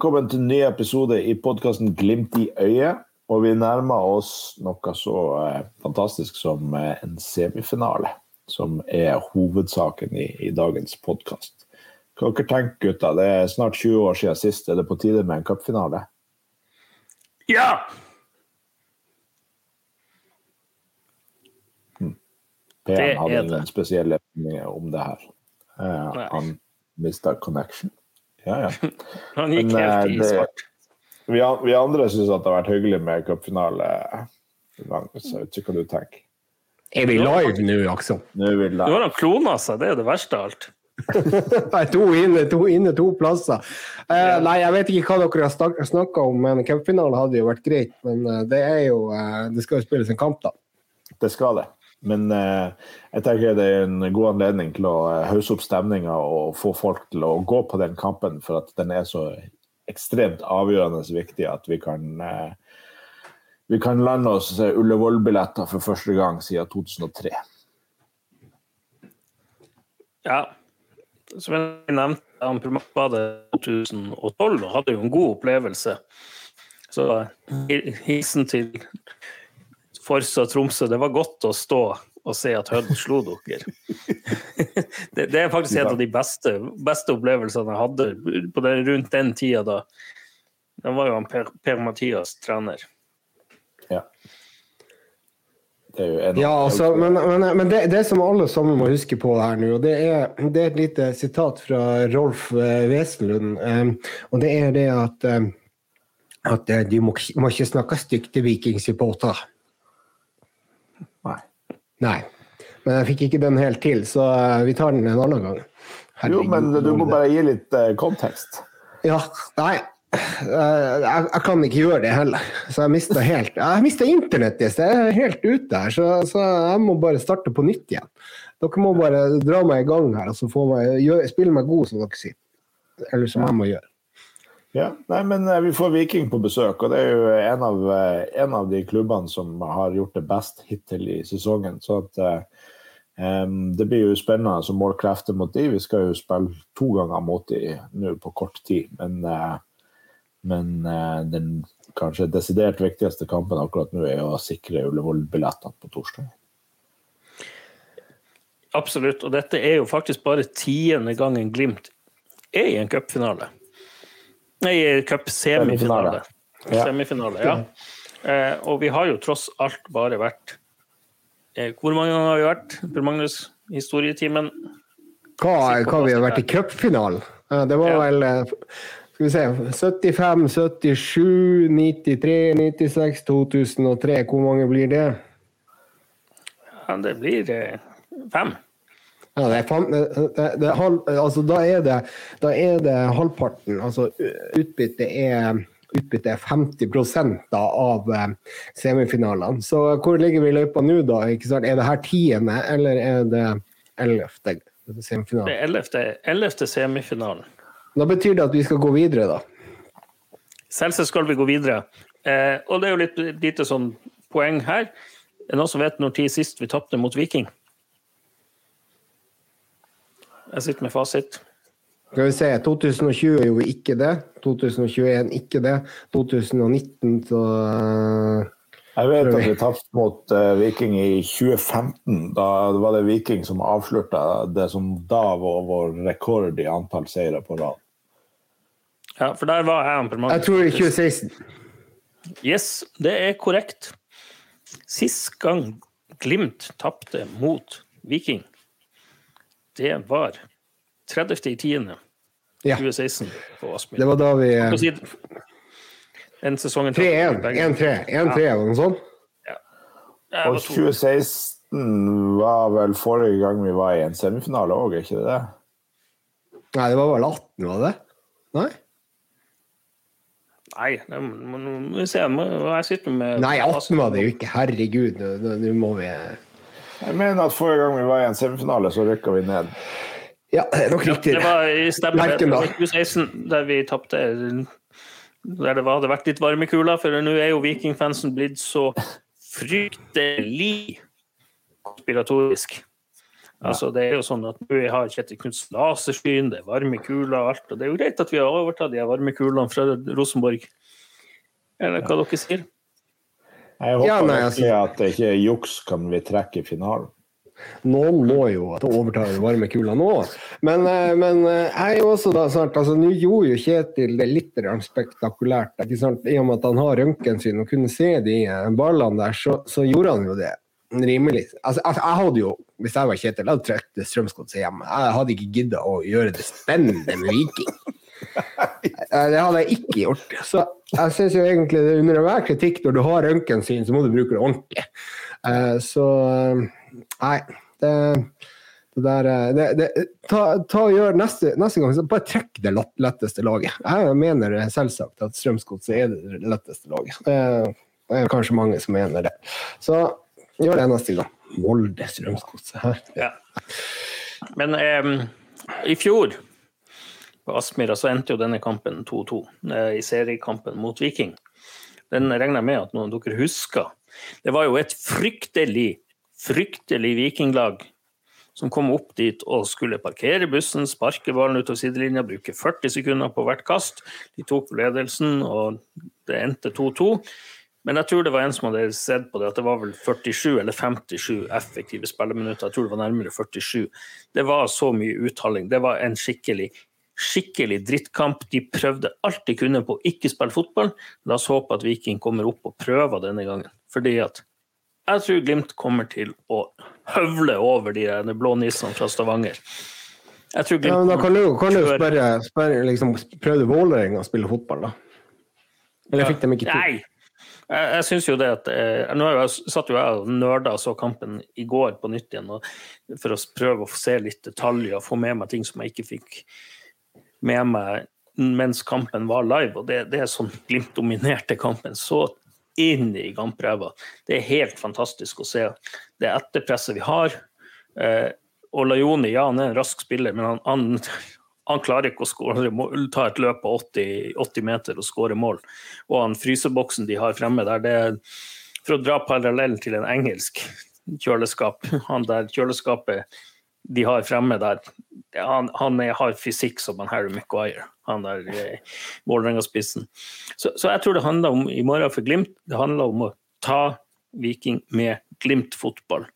velkommen til en ny episode i podkasten Glimt i øyet. Og vi nærmer oss noe så eh, fantastisk som eh, en semifinale, som er hovedsaken i, i dagens podkast. Hva dere tenker gutta? Det er snart 20 år siden sist. Er det på tide med en cupfinale? Ja! PM hadde ingen spesielle meninger om det her. Eh, han mista connection. Ja, ja. Han gikk Men, helt eh, i svart. Vi, vi andre syns det har vært hyggelig med cupfinale. Så Jeg vet ikke hva du tenker. Er vi live nå, Aksel? Nå er vi Nå har han klona seg, det er det verste av alt. Nei, to inne, to inne, to plasser. Eh, nei, jeg vet ikke hva dere har snakka om, men cupfinalen hadde jo vært greit. Men eh, det er jo uh, Det skal jo spilles en kamp, da. Det skal det. Men eh, jeg tenker det er en god anledning til å eh, hausse opp stemninga og få folk til å gå på den kampen, for at den er så ekstremt avgjørende viktig at vi kan eh, vi kan lande oss eh, Ullevål-billetter for første gang siden 2003. Ja. Som jeg nevnte, han programbadet 2012 og hadde jo en god opplevelse. Så hilsen til Forsa Tromsø. Det var godt å stå og se at Hødd slo dere. Det, det er faktisk en av de beste, beste opplevelsene jeg hadde på det, rundt den tida da. Da var jo han Per, per Mathias trener. Ja. Det er jo en Ja, altså, men, men, men det, det som alle sammen må huske på her nå, og det er, det er et lite sitat fra Rolf eh, Wesenlund. eh, og det er det at, eh, at eh, de må, må ikke snakke stygt til Viking-supportere. Nei. Men jeg fikk ikke den helt til, så eh, vi tar den en annen gang. Jo, men du må bare gi litt eh, kontekst. Ja, nei. eh, Jeg, jeg kan ikke gjøre det heller. Så jeg mista helt Jeg mista internettet, sted. jeg er helt ute her. Så, så jeg må bare starte på nytt igjen. Dere må bare dra meg i gang her og så få meg, gjør, spille meg god, som dere sier. Eller som jeg må gjøre. Ja, nei, men eh, Vi får Viking på besøk, og det er jo en av, eh, en av de klubbene som har gjort det best hittil i sesongen. Så at, um, Det blir jo spennende å måle krefter mot de. Vi skal jo spille to ganger mot de nå på kort tid. Men, uh, men uh, den kanskje desidert viktigste kampen akkurat nå er å sikre Ullevål-billettene på torsdag. Absolutt. Og dette er jo faktisk bare tiende gangen Glimt er i en cupfinale. Nei, i cupsemifinale. Ja. Semifinale, ja. Eh, og vi har jo tross alt bare vært eh, Hvor mange ganger har vi vært? Per Magnus, historietimen? Hva, hva vi har vært i cupfinalen? Ja, Det var Ja. vel eh, Skal vi se 75, 77, 93, 96, 2003. Hvor mange blir det? Ja, det blir eh, fem. Ja, det er fan, det, det, det, halv- altså, da, er det, da er det halvparten. Altså utbyttet er, utbytte er 50 da, av eh, semifinalene. Så hvor ligger vi i løypa nå, da? Er det her tiende, eller er det ellevte Det er ellevte, ellevte semifinalen. Da betyr det at vi skal gå videre, da. Selvsagt skal vi gå videre. Eh, og det er jo litt lite sånn poeng her. Er det noen som vet når tid sist vi tapte mot Viking? Jeg sitter med fasit. Skal vi se, 2020 gjorde vi ikke det. 2021 ikke det. 2019 så eh, Jeg vet at vi tapte mot eh, Viking i 2015. Da var det Viking som avslørte det som da var vår rekord i antall seire på rad. Ja, for der var jeg Per Jeg tror er 2016. Yes, det er korrekt. Sist gang Glimt tapte mot Viking, det var 30. i 10. Ja. 2016 på Aspmyr. Det var da vi Den sesongen 3-1. 1-3. 1-3 sånt? Ja. Og 2016 var vel forrige gang vi var i en semifinale òg, er ikke det? Nei, det var vel 18, var det? Nei? Nei, det må, nå må vi se. Jeg sitter med Nei, 18 var det jo ikke. Herregud, nå må vi Jeg mener at forrige gang vi var i en semifinale, så rykka vi ned. Ja, det er nok riktig. det var i stemmer det. Det i 2016 der vi tapte. Der det hadde vært litt varme i kula, for nå er jo Vikingfansen blitt så fryktelig konspiratorisk. Altså, det er jo sånn at Vi har Kjetil Knutsen lasersyn, det er varme kuler og alt. og Det er jo greit at vi har overtatt de varme kulene fra Rosenborg. Eller hva dere sier? Jeg håper Ja, nei, altså- at det ikke er juks kan vi trekke i finalen. Noen må jo overta den varme kula nå. Men, eh, men eh, jeg er jo også da sant, altså Nå gjorde jo Kjetil det litt spektakulært. ikke sant? I og med at han har røntgen sin og kunne se de eh, ballene der, så, så gjorde han jo det rimelig. Altså, altså, jeg hadde jo, Hvis jeg var Kjetil, jeg hadde trukket Strømsgodset hjem. Jeg hadde ikke gidda å gjøre det spennende med Viking. Det hadde jeg ikke gjort. Så jeg syns jo egentlig det er under enhver kritikk når du har røntgensyn, så må du bruke det ordentlig. Eh, Så eh, nei, det, det der eh, det, det, ta, ta og gjør neste, neste gang, så bare trekk det letteste laget. Jeg mener selvsagt at Strømsgodset er det letteste laget. Det er kanskje mange som mener det. Så gjør det neste gang. Molde Strømsgodset her. Ja. Men um, i fjor på Aspmyra så endte jo denne kampen 2-2 eh, i seriekampen mot Viking. Den regner jeg med at noen av dere husker. Det var jo et fryktelig, fryktelig vikinglag som kom opp dit og skulle parkere bussen, sparke ballen utover sidelinja, bruke 40 sekunder på hvert kast. De tok ledelsen, og det endte 2-2. Men jeg tror det var en som hadde sett på det, at det var vel 47 eller 57 effektive spilleminutter. Jeg tror det var nærmere 47. Det var så mye uttaling. Det var en skikkelig skikkelig drittkamp. De prøvde alt de kunne på å ikke spille fotball. La oss håpe at Viking kommer opp og prøver denne gangen. Fordi at jeg tror Glimt kommer til å høvle over de blå nissene fra Stavanger. Jeg tror Glimt Ja, men da kan du jo kan du spørre, spørre liksom, Prøvde Vålerenga å spille fotball, da? Eller fikk de ikke til? Nei! Jeg, jeg synes jo det at eh, Nå jeg, satt jo jeg og nerda og så kampen i går på nytt igjen, og, for å prøve å se litt detaljer og få med meg ting som jeg ikke fikk med meg mens kampen var live. Og det, det er sånn Glimt dominerte kampen så inn i gampræva. Det er helt fantastisk å se det etterpresset vi har. Eh, og Lajoni, ja, han er en rask spiller, men han, han, han klarer ikke å score, ta et løp på 80, 80 meter og skåre mål. Og han fryseboksen de har fremme der, det er for å dra parallell til en engelsk kjøleskap. Han der kjøleskapet de har fremme der, han, han er, har fysikk som han Harry Maguire, han der eh, Vålerenga-spissen. Så, så jeg tror det handler om i morgen for Glimt, det handler om å ta Viking med Glimt-fotball.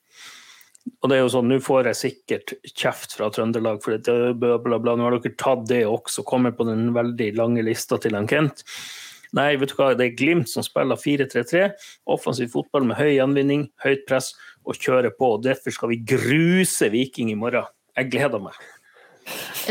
Og det er jo sånn, Nå får jeg sikkert kjeft fra Trøndelag, for det, bla, bla, bla. nå har dere tatt det også, kommer på den veldig lange lista til han Kent. Nei, vet du hva, det er Glimt som spiller 4-3-3. Offensiv fotball med høy gjenvinning, høyt press og kjøre på. og Derfor skal vi gruse Viking i morgen. Jeg gleder meg.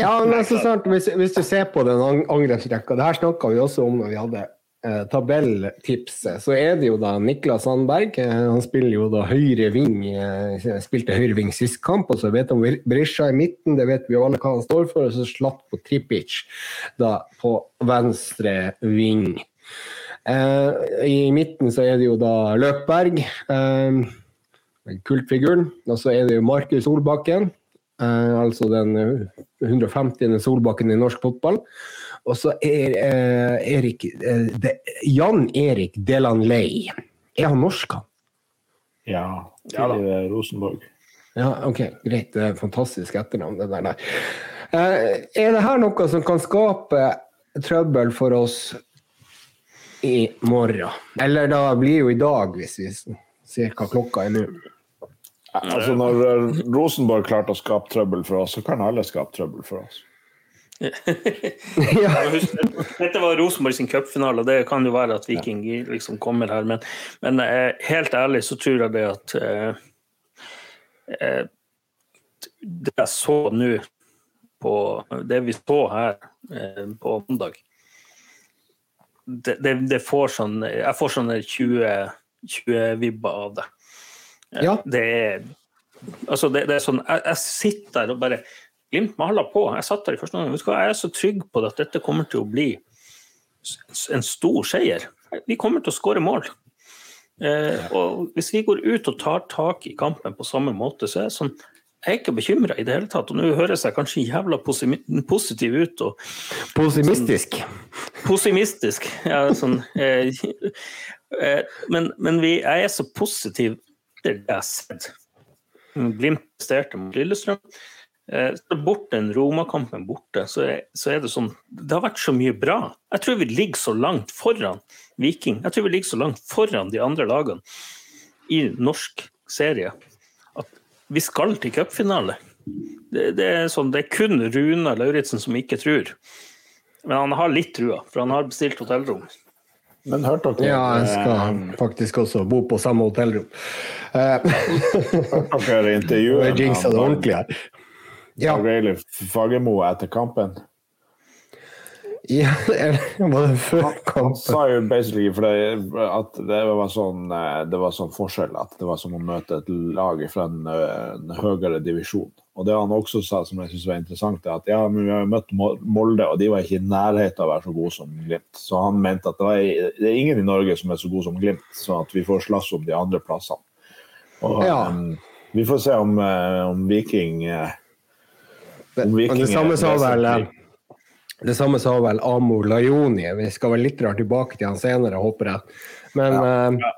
Ja, men så sant, hvis, hvis du ser på den ang- angrepsrekka, det her snakka vi også om når vi hadde eh, tabelltipset, så er det jo da Niklas Sandberg. Eh, han spiller jo da høyre ving, eh, spilte høyre ving sist kamp, og så vet han Brisja i midten, det vet vi jo alle hva han står for, og så Slatko Tripic da på venstre ving. Eh, I midten så er det jo da Løkberg, eh, kultfiguren, og så er det jo Markus Solbakken. Eh, altså den eh, 150. Solbakken i norsk fotball. Og så er eh, Erik eh, de, Jan Erik Delanley. Er han norsk, han? Ja, Ja eh, Rosenborg. Ja, OK, greit. Det er fantastisk etternavn, det der. Eh, er det her noe som kan skape trøbbel for oss i morgen? Eller da blir jo i dag, hvis vi ser hva klokka er nå. Altså, når eh, Rosenborg klarte å skape trøbbel for oss, så kan alle skape trøbbel for oss. ja. Dette var Rosenborg sin cupfinale, og det kan jo være at Viking liksom kommer her, men, men eh, helt ærlig så tror jeg det at eh, eh, Det jeg så nå på Det vi så her eh, på mandag det, det, det får sånn Jeg får sånne 20, 20 vibber av det. Ja. Det Altså, det, det er sånn jeg, jeg sitter der og bare Glimt maler på. Jeg satt der i første omgang. Hva, Jeg er så trygg på det at dette kommer til å bli en stor seier. Vi kommer til å skåre mål. Eh, og hvis vi går ut og tar tak i kampen på samme måte, så er jeg sånn jeg er ikke bekymra i det hele tatt. Og nå høres jeg kanskje jævla posi- positiv ut og posimistisk. Sånn, posimistisk, Ja, sånn, eh, eh, men men vi, jeg er så positiv til det jeg har sett. Glimt presterte mot Lillestrøm. Eh, så bort den Roma-kampen borte, så er, så er, det sånn Det har vært så mye bra. Jeg tror vi ligger så langt foran Viking. Jeg tror vi ligger så langt foran de andre lagene i norsk serie at vi skal til cupfinale. Det, det, er sånn, det er kun Runa Lauritzen som ikke tror. Men han har litt trua, for han har bestilt hotellrom. Men hørte dere Ja, jeg skal eh, faktisk også bo på samme hotellrom. Hørte dere intervjuet Jeg jinxa det ordentlig her. Ja. Fagermo etter kampen? Ja, var det før kampen? Han sa jo basically for det, at det var, sånn, eh, det var sånn forskjell at det var som å møte et lag fra en, eh, en høyere divisjon. Og det han også sa, som jeg synes var interessant, er at ja, men vi har møtt Molde, og de var ikke i nærheten av å være så gode som Glimt. Så han mente at det, var, det er ingen i Norge som er så gode som Glimt, så at vi får slåss om de andre plassene. Og, ja. um, vi får se om, om Viking om Viking det samme sa vel det samme sa vel Amor Lajoni. Vi skal vel litt tilbake til han senere, håper jeg. Men ja.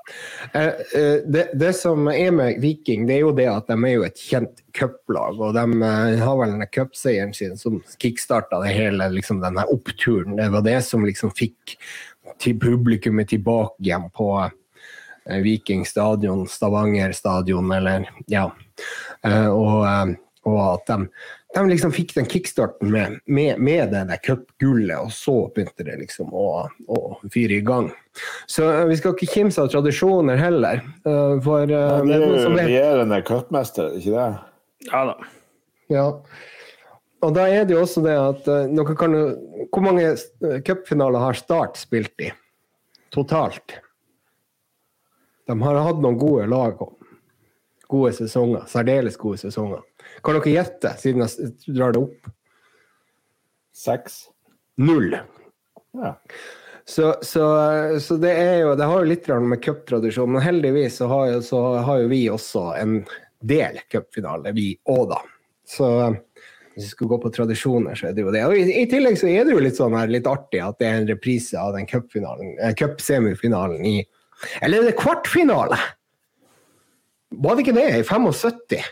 Uh, det, det, som er med Viking, det er jo det at de er jo et kjent cuplag. Og de har vel denne cupseieren sin som kickstarta det hele, liksom denne oppturen. Det var det som liksom fikk til publikummet tilbake igjen på Viking stadion, Stavanger stadion, eller ja. og, og at de de liksom fikk den kickstarten med, med, med det der cupgullet, og så begynte det liksom å, å, fyre i gang. Så uh, vi skal ikke kimse av tradisjoner heller. Uh, for uh, ja, det er jo regjerende cupmester, ikke det? Ja da. Ja. Og da er det jo også det at kan jo Hvor mange cupfinaler har Start spilt i totalt? De har hatt noen gode lag og gode sesonger. Særdeles gode sesonger. Kan dere gjette, siden jeg drar det opp? Seks. Null. Ja. Så, så, så, det er jo Det har jo litt med cuptradisjon, men heldigvis så har, jo, så har, jo, vi også en del cupfinale, vi òg, da. Så hvis vi skulle gå på tradisjoner, så er det jo det. Og i, i, tillegg så er det jo litt sånn her, litt artig at det er en reprise av den eh, cupsemifinalen i Eller er det kvartfinale? Var det ikke det i 75?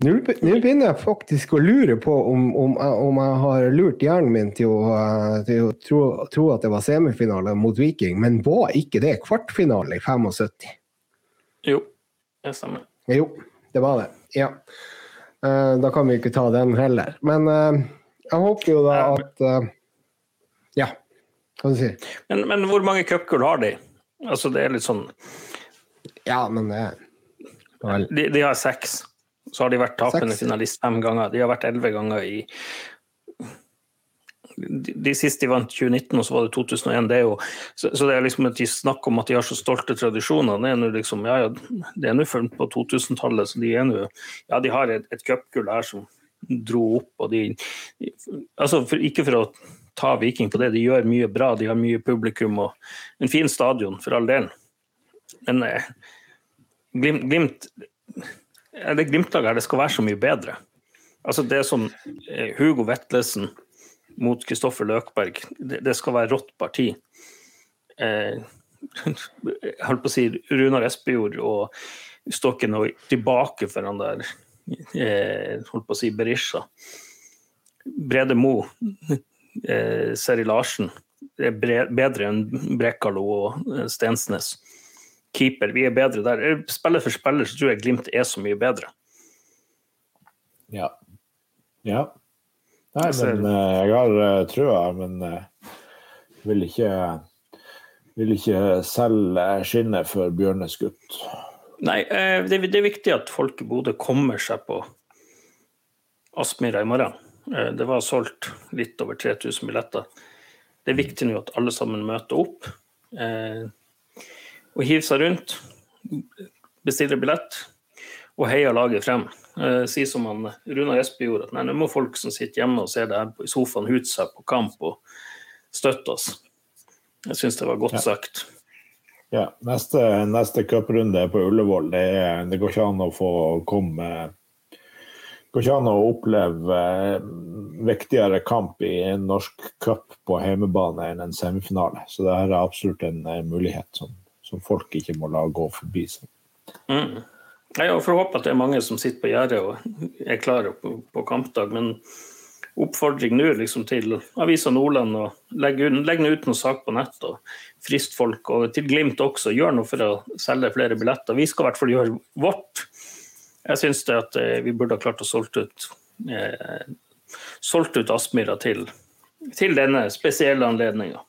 Nå begynner jeg faktisk å lure på om, om, om jeg har lurt hjernen min til å, til å tro, tro, at det var semifinale mot Viking, men var ikke det kvartfinale i 75? Jo, det stemmer. Jo, det var det. Ja. Eh, da kan vi ikke ta den heller. Men eh, jeg håper jo da at eh, Ja, hva du sier? Men, men hvor mange cupgull har de? Altså, det er litt sånn Ja, men det de, de har seks. Så har de vært tapende finalist fem ganger. De har vært elleve ganger i de, de siste de vant 2019, og så var det 2001. Det er jo, så, så, det er liksom et snakk om at de har så stolte tradisjoner. Det er nå liksom, ja, ja, det er nå på 2000-tallet, så de er nå Ja, de har et, et cupgull her som dro opp, og de altså for, Ikke for å ta Viking på det, de gjør mye bra, de har mye publikum og en fin stadion, for all del. Men eh, Glimt, glimt det Glimt-laget her det skal være så mye bedre. Altså Det som eh, Hugo Vetlesen mot Kristoffer Løkberg, det, skal være rått parti. Eh, jeg holdt på å si Runar Espejord og Stokken og tilbake for han der eh, holdt på å si Berisha. Brede Mo, eh, Seri Larsen. Er bedre enn Brekalo og eh, Stensnes keeper. Vi er bedre der. Spiller for spiller så tror jeg Glimt er så mye bedre. Ja. Ja. Nei, men uh, jeg har uh, trua, men vil ikke vil ikke selge skinnet for Bjørnes gutt. Nei, det, er viktig at folk i Bodø kommer seg på Aspmyra i morgen. Det var solgt litt over 3000 billetter. Det er viktig nå at alle sammen møter opp og hiver seg rundt, bestiller billett og heier laget frem. Eh, si som han, Runa Espe gjorde, at nei, nå må folk som sitter hjemme og ser det her i sofaen, hute seg på kamp og støtte oss. Jeg syns det var godt ja. sagt. Ja, Neste, neste cuprunde på Ullevål. Det, det, går ikke an å få komme Det går ikke an å oppleve eh, viktigere kamp i en norsk cup på hjemmebane enn en semifinale. Så det her er absolutt en, en mulighet som som folk ikke må la gå forbi seg. Mm. Jeg får håpe at det er mange som sitter på gjerdet og er klare på, på kampdag. Men oppfordring nå liksom, til Avisa Nordland å legge, legge ut noen sak på nett og frist folk. Og til Glimt også, gjør noe for å selge flere billetter. Vi skal i hvert fall gjøre vårt. Jeg syns eh, vi burde ha klart å solgt ut, eh, solgt ut Aspmyra til, til denne spesielle anledninga.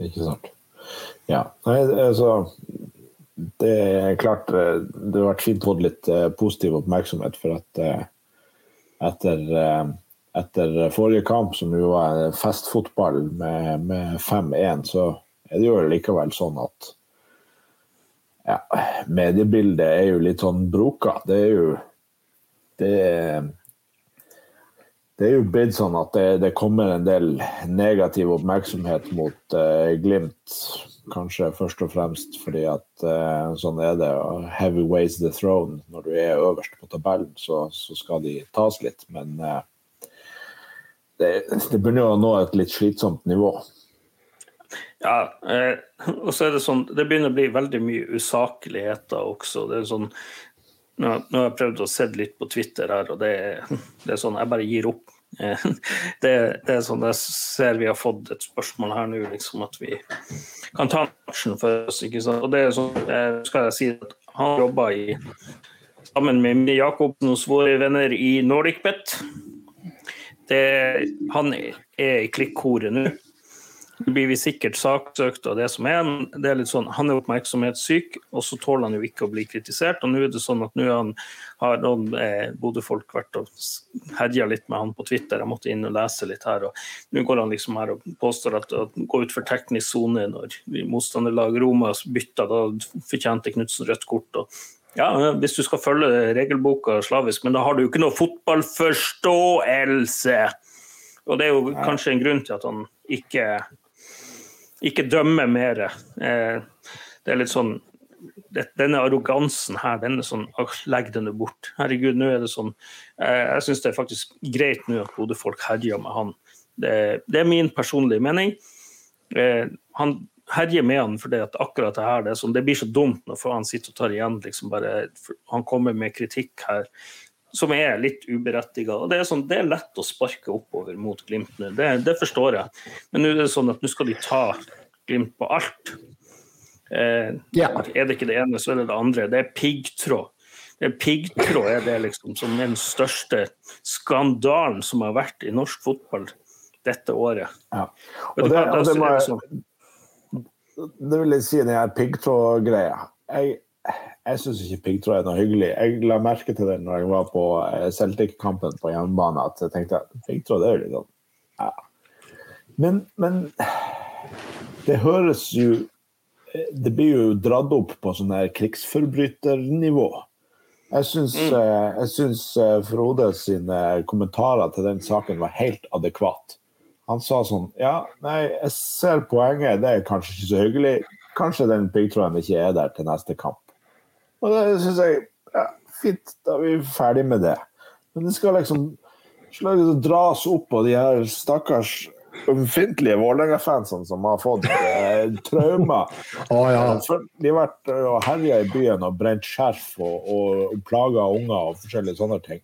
Ikke sant. Ja. Altså Det er klart eh, det har vært fint å få litt eh, positiv oppmerksomhet for at eh, etter etter forrige kamp, som jo var festfotball med, med 5-1, så er det jo likevel sånn at ja, mediebildet er jo litt sånn broka. Det er jo det, det er jo blitt sånn at det, det, kommer en del negativ oppmerksomhet mot eh, Glimt. Kanskje først og fremst fordi at uh, sånn er det. Heavy weighs the throne. Når du er øverst på tabellen, så, så skal de tas litt. Men uh, det, det begynner å nå et litt slitsomt nivå. Ja, eh, og så er det sånn Det begynner å bli veldig mye usakligheter også. Det er sånn nå, nå har jeg prøvd å se litt på Twitter her, og det, det er sånn Jeg bare gir opp. Eh, det, det, er sånn Jeg ser vi har fått et spørsmål her nå, liksom at vi kan ta matchen for oss. ikke sant? Og det er sånn, skal jeg si at Han jobber i, sammen med Jakobsen hos våre venner i NordicBet. Det, han er i klikkhore nå. Nå blir vi sikkert saksøkt av det som er, det er litt sånn, han er oppmerksomhetssyk, og så tåler han jo ikke å bli kritisert. og Nå er det sånn at nå har noen eh, Bodø-folk vært og herja litt med han på Twitter. Jeg måtte inn og lese litt her. og Nå går han liksom her og påstår at å gå ut for teknisk sone når motstanderlag Roma bytta, da fortjente Knutsen rødt kort. og ja, hvis du skal følge regelboka slavisk, men da har du jo ikke noe fotballforståelse. Og det er jo kanskje en grunn til at han ikke, ikke dømme mer. Eh, det er litt sånn denne arrogansen her, denne sånn Legg den bort. Herregud, nå er det sånn eh, Jeg syns det er faktisk greit nå at Bodø-folk herjer med han. Det, det, er min personlige mening. Eh, han herjer med han fordi at akkurat det her det, sånn, det blir så dumt når han sitter og tar igjen. Liksom bare, han kommer med kritikk her som er litt uberettiga. Det, sånn, det er lett å sparke oppover mot Glimt nå, det, det, forstår jeg. Men nå er det sånn at nå skal de ta Glimt på alt. Eh, ja. Er det ikke det ene, så er det det andre. Det er piggtråd. Det er piggtråd er det liksom som er den største skandalen som har vært i norsk fotball dette året. Ja. Og det, og det, må, sånn- det vil jeg si, den her piggtrådgreia. Jeg, jeg syns ikke piggtråd er noe hyggelig. Jeg la merke til det når jeg var på eh, Celtic-kampen på hjemmebane, at jeg tenkte at piggtråd er jo litt sånn ja. men, men det høres jo Det blir jo dratt opp på sånn her krigsforbryternivå. Jeg syns, mm. Eh, jeg syns eh, Frode sine kommentarer til den saken var helt adekvat. Han sa sånn Ja, nei, jeg ser poenget, det er kanskje ikke så hyggelig. Kanskje den piggtråden ikke er der til neste kamp. Og det syns jeg ja, Fint, da er vi ferdig med det. Men det skal liksom slaget dras opp på de her stakkars ømfintlige Vålerenga-fansene som har fått eh, traumer. Oh, ja. De har vært og herja i byen og brent skjerf og, og plaga unger og forskjellige sånne ting.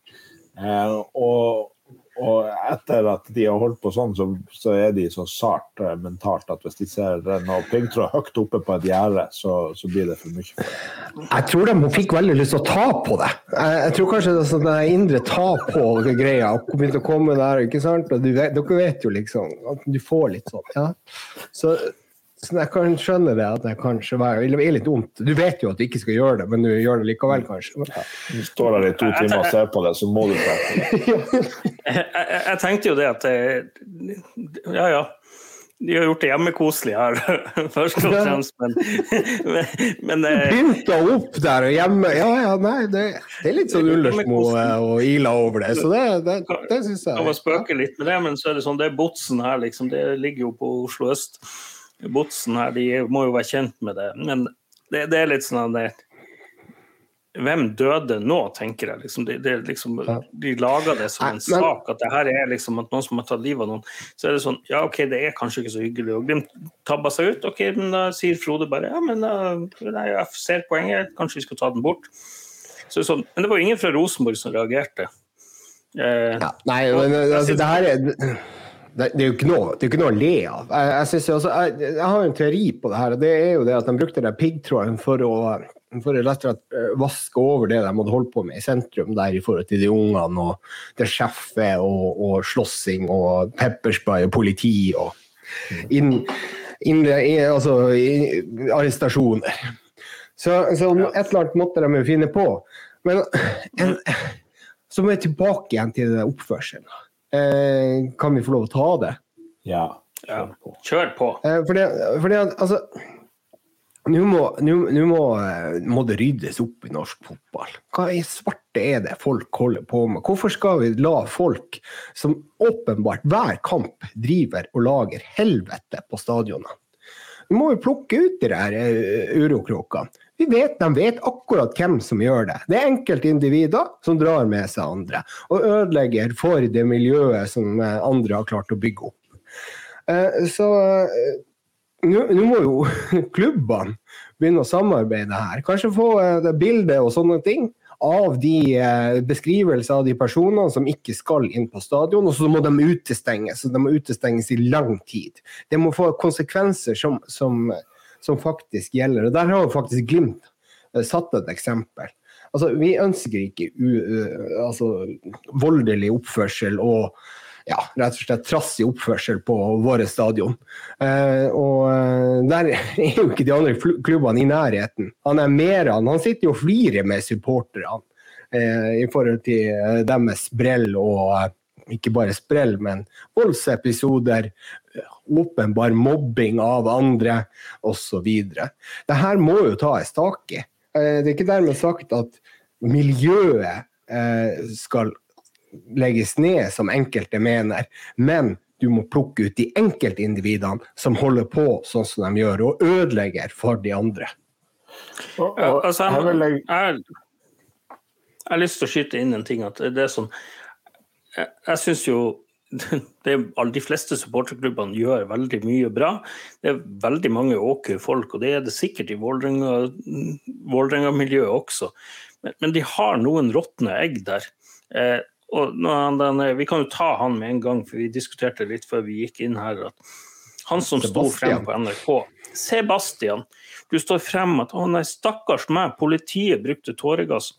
Eh, og, og etter at de har holdt på sånn, så, så er de så sart uh, mentalt at hvis de ser noe piggtråd høyt oppe på et gjerde, så, så, blir det for mye for. Jeg tror de fikk veldig lyst til å ta på det. Jeg, jeg tror kanskje det er sånn indre ta på-greia begynte å komme der. ikke sant? Og vet, dere vet jo liksom at du får litt sånn. ja. Så så jeg kan skjønne det at det kanskje er litt vondt. Du vet jo at du ikke skal gjøre det, men du gjør det likevel, kanskje. Ja. Du står der i to timer og ser på det, så må du prate. jeg, tenkte jo det at Ja, ja. De har gjort det hjemmekoselig her, først og fremst, men, men, men Pynta opp der og hjemme Ja, ja, nei, det, det er litt sånn Ullersmo og Ila over det, så det, det, det syns jeg. Kan man spøke litt med det, men så er det sånn, det er Botsen her, liksom. Det ligger jo på Oslo øst. Botsen her, de må jo være kjent med det. Men det, det er litt sånn at det, Hvem døde nå, tenker jeg. Liksom, de, de, liksom, de lager det som en sak, at det her er liksom at noen som har tatt livet av noen. Så er det sånn Ja, OK, det er kanskje ikke så hyggelig. Og Glimt tabber seg ut. OK, men da sier Frode bare ja, men nei, jeg ser poenget, kanskje vi skal ta den bort. Så, så, men det var ingen fra Rosenborg som reagerte. Eh, ja, nei, men altså, det her er det, det, er jo ikke noe, det er ikke noe å le av. Jeg, jeg, jo også, jeg, jeg, har en teori på det her. og det er jo det at De brukte den piggtråden for å, for å rett og slett eh, vaske over det de hadde holdt på med i sentrum der i forhold til de ungene og det sjefet og, og slåssing og pepperspray og politi og inn, inn, altså, arrestasjoner. Så, så, et eller annet måtte de jo finne på. Men en, så må jeg tilbake igjen til oppførselen. Eh, kan vi få lov å ta det? Ja. Kjør på. Kjør på. Eh, fordi, fordi altså nå må, må, eh, må, det ryddes opp i norsk fotball. Hva i svarte er det folk holder på med? Hvorfor skal vi la folk som åpenbart hver kamp driver og lager helvete på stadionene? Vi må jo plukke ut de der urokråkene. Vi vet, De vet akkurat hvem som gjør det. Det er enkeltindivider som drar med seg andre og ødelegger for det miljøet som eh, andre har klart å bygge opp. Eh, så eh, nå må jo klubbene begynne å samarbeide her. Kanskje få det og sånne ting av de beskrivelser av de personene som ikke skal inn på stadion, og så må de utestenges. Så de må utestenges i lang tid. Det må få konsekvenser som, som som faktisk gjelder. Og Der har jo faktisk Glimt eh, satt et eksempel. Altså, vi ønsker ikke u, altså, voldelig oppførsel og ja, rett og slett trassig oppførsel på våre stadion. Eh, og eh, der er jo ikke de andre klubbene i nærheten. Han er mer han han sitter jo og flirer med supporterne eh, i forhold til eh, deres brell og ikke bare sprell, men voldsepisoder, åpenbar mobbing av andre osv. Det her må jo tas tak i. Eh, det er ikke dermed sagt at miljøet eh, skal legges ned, som enkelte mener, men du må plukke ut de enkeltindividene som holder på sånn som de gjør, og ødelegger for de andre. Og, altså, jeg, jeg, jeg, har lyst til å skyte inn en ting. at det er sånn jeg, jeg syns jo det, de fleste supporterklubbene gjør veldig mye bra. Det er veldig mange åke folk, og det er det sikkert i Vålerenga-miljøet også. Men, men, de har noen råtne egg der. Eh, og den, vi kan jo ta han med en gang, for vi diskuterte litt før vi gikk inn her. at Han som sto frem på NRK, Sebastian, du står frem at å nei, stakkars meg, politiet brukte tåregass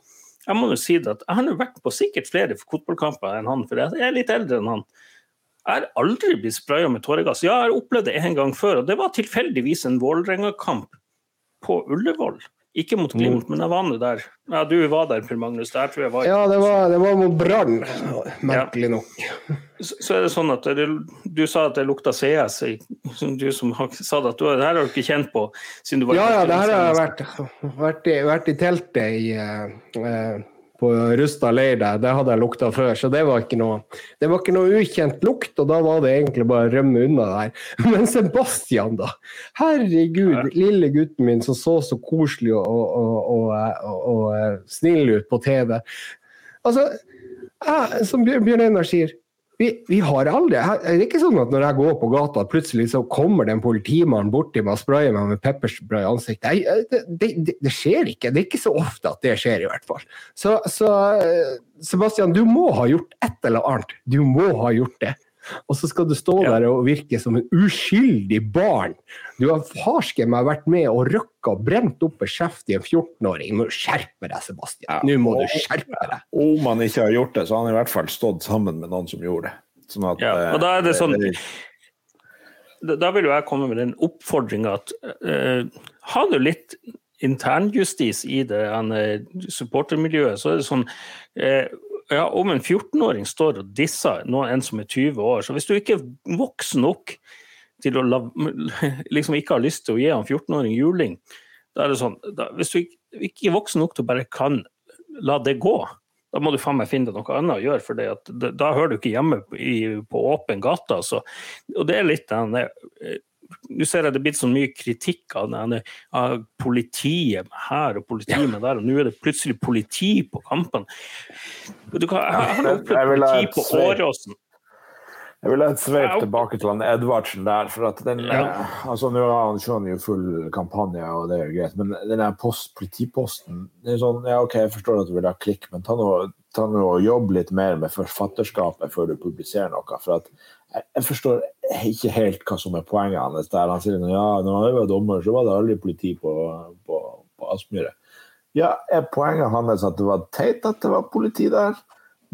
jeg må jo si det at jeg har vært på sikkert flere fotballkamper enn han, for jeg er litt eldre enn han. Jeg har aldri blitt spraya med tåregass. Ja, jeg har opplevd det en gang før, og det var tilfeldigvis en Vålerenga-kamp på Ullevål. Ikke mot Glimt, men jeg var nå der. Ja, du var der, Per Magnus. Der tror jeg var Ja, det var, det var mot Brann, merkelig nok. Så, er det sånn at det, du sa at det lukta CS. Du som har, sa at du, det her har du ikke kjent på siden du var Ja, ja, det her har jeg vært, vært, i, vært i teltet i uh, på Rusta leir der, det hadde jeg lukta før, så det var ikke noe det var ikke noe ukjent lukt, og da var det egentlig bare å rømme unna der. Men Sebastian, da! Herregud, ja. lille gutten min som så så koselig og, og, og, og eh, snill ut på TV. Altså, jeg, som Bjørn Einar sier, vi, vi, har aldri Det er ikke sånn at når jeg går på gata, plutselig så kommer det en politimann bort til meg og sprayer meg med pepperspray i ansiktet. Det, det, det, det, skjer ikke. Det er ikke så ofte at det skjer, i hvert fall. Så, så Sebastian, du må ha gjort et eller annet. Du må ha gjort det. Og så skal du stå ja. der og virke som en uskyldig barn. Du har farske meg vært med og røkka og brent opp en kjeft i en 14-åring. Nå skjerpe deg, Sebastian. Ja. Nå må du skjerpe deg. Om han ikke har gjort det, så har han i hvert fall stått sammen med noen som gjorde det. Sånn at, ja, og da er det sånn Da vil jo jeg komme med den oppfordringa at eh, ha nå litt internjustis i det supportermiljøet. Så er det sånn uh, ja, om en 14-åring står og disser noen, en som er 20 år, så hvis du ikke er voksen nok til å la, liksom ikke har lyst til å gi en 14-åring juling, da er det sånn da, Hvis du ikke er voksen nok til å bare kan la det gå, da må du faen meg finne noe annet å gjøre, for det da hører du ikke hjemme i, på åpen gate. Altså. Og det er litt den nå ser jeg det er blitt så mye kritikk av, denne, av politiet her og politiet med der, og nå er det plutselig politi på kampen. Du hva, jeg har opplevd politi på Åråsen. Jeg vil ha et sveip tilbake til han Edvardsen der. for at den, Ja. eh, altså Nå har han skjønner jo full kampanje, og det er jo greit, men den der post, politiposten det er sånn, ja ok, Jeg forstår at du vil ha klikk, men ta nå ta nå og jobb litt mer med forfatterskapet før du publiserer noe. for at jeg, forstår ikke helt hva som er poenget hans. der Han sier ja, når han var dommer, så var det aldri politi på, på, på Aspmyra. Ja, er poenget hans at det var teit at det var politi der?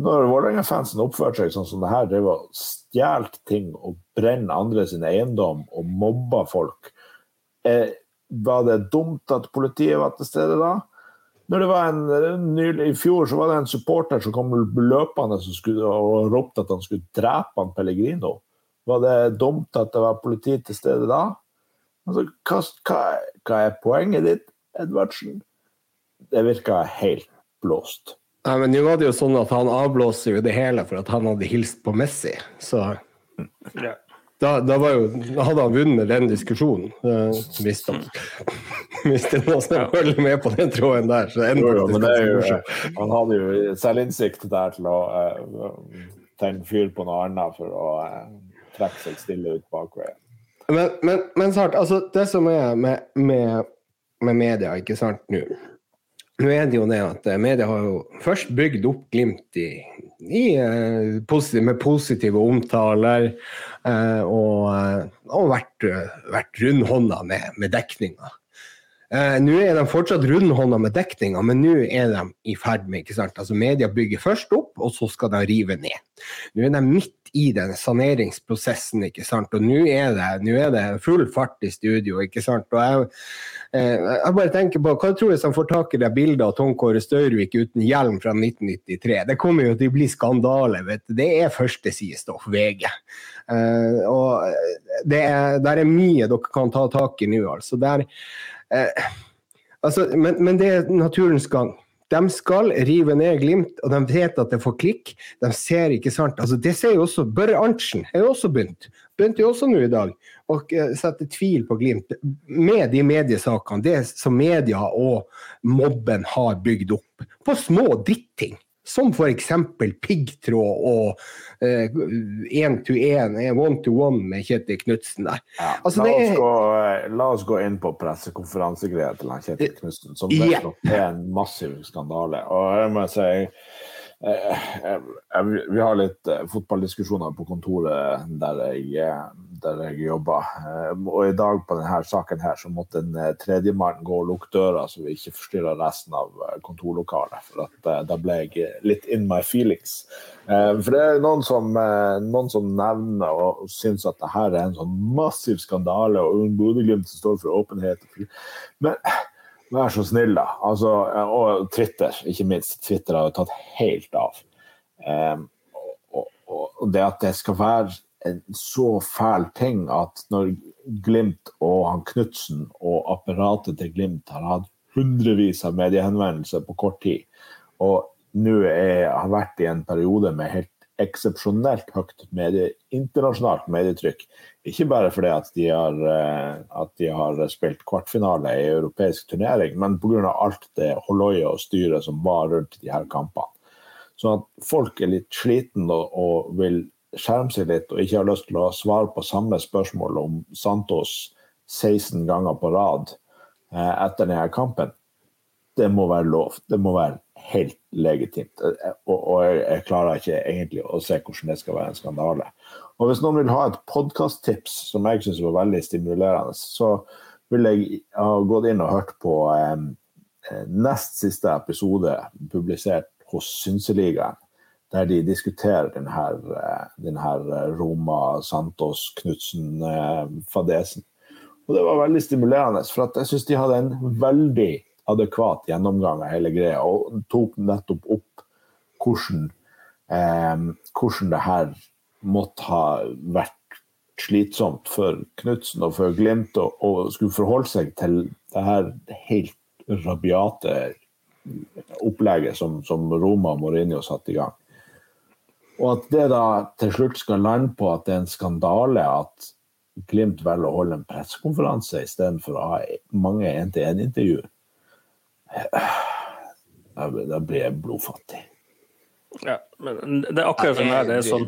Når Vålerenga-fansen oppførte seg sånn som det her, drev og stjal ting og brenne andre sin eiendom og mobba folk, eh, var det dumt at politiet var til stede da? Når det var en, nylig, I fjor så var det en supporter som kom løpende skulle, og ropte at han skulle drepe han Pellegrino. Var det dumt at det var politi til stede da? Altså, hva, hva, hva er poenget ditt, Edvardsen? Det virka helt blåst. Nei, men nå var det jo sånn at han avblåser jo det hele for at han hadde hilst på Messi. Så Ja. Da, da, var jo, hadde han vunnet den diskusjonen. eh, Hvis, han hvis det er noen som følger med på den tråden der, så er Jo, jo, jo, han hadde jo selvinnsikt der til å uh, tenne fyr på noe annet for å uh, trekke seg stille ut bakveien. Men, men, men sant, altså det som er med, med, med media, ikke sant, nå Nå er det jo det at eh, media har jo først bygd opp Glimt i, i, positiv, med positive omtaler eh, og, eh, og vært, eh, vært rundhånda med, med dekninga. Eh, nå er de fortsatt rundhånda med dekninga, men nå er de i ferd med ikke sant? Altså Media bygger først opp, og så skal de rive ned. Nå er de midt i den saneringsprosessen, ikke sant? og nå er, det, nå er det full fart i studio. ikke sant? Og jeg, eh, jeg bare tenker på, Hva tror du som får tak i det bildet av Tom Kåre Størvik uten hjelm fra 1993? Det kommer jo til å bli skandale. vet du. Det er førstesidestoff, VG. Eh, og det er, der er mye dere kan ta tak i nå. altså. Der, eh, altså men, men det er naturens gang. De skal rive ned Glimt, og de vet at det får klikk. De ser ikke sant, altså Det ser jo også Børre Arntzen er jo også begynt. Begynte jo også nå i dag å eh, sette tvil på Glimt med de mediesakene, det som media og mobben har bygd opp, på små dritting. Som f.eks. piggtråd og én-to-én, one-to-one med Kjetil Knutsen der. Ja. Altså, la, det oss er- gå, eh, la oss gå inn på pressekonferansegreia til Kjetil Knutsen, som Ja. slått er en massiv skandale. Og jeg må si eh, eh, eh, Vi har litt eh, fotballdiskusjoner på kontoret der jeg, der jeg jobber. Og i dag på denne saken her så måtte en tredjemann gå og lukke døra, så vi ikke forstyrra resten av kontorlokalet. For at da ble jeg litt in my feelings. For det er noen som, noen som nevner og syns at det her er en sånn massiv skandale, og Bodø-Glimt står for åpenhet. Men vær så snill, da. Altså, og Twitter, ikke minst. Twitter har jo tatt helt av. Um, og, og, det at det skal være en så fæl ting at når Glimt og han Knutsen og apparatet til Glimt har hatt hundrevis av mediehenvendelser på kort tid, og nå har vært i en periode med helt eksepsjonelt høyt medie, internasjonalt medietrykk. Ikke bare fordi at de har, eh, at de har spilt kvartfinale i europeisk turnering, men pga. alt det holloiet og styret som var rundt de her kampene. Så at folk er litt sliten og, og vil skjerme seg litt og ikke har lyst til å svare på samme spørsmål om Santos 16 ganger på rad eh, etter denne kampen, det må være lov. Det må være helt legitimt. Eh, Og, og jeg, jeg klarer ikke egentlig å se hvordan det skal være en skandale. Og hvis noen vil ha et podkast-tips som jeg syns var veldig stimulerende, så vil jeg ha gått inn og hørt på eh, eh, nest siste episode publisert hos Synseligaen, der de diskuterer den her, eh, den her eh, Roma, Santos, Knutsen-fadesen. Og det var veldig stimulerende, for jeg syns de hadde en veldig adekvat gjennomgang av hele greia, og tok nettopp opp hvordan, eh, hvordan det her måtte ha vært slitsomt for Knutsen og for Glimt å skulle forholde seg til det her helt rabiate opplegget som, som Roma og Mourinho satte i gang. Og at det da til slutt skal lande på at det er en skandale at Glimt velger å holde en pressekonferanse istedenfor å ha mange én-til-én-intervju, da da blir jeg blodfattig. Ja, men det er akkurat for meg Det er sånn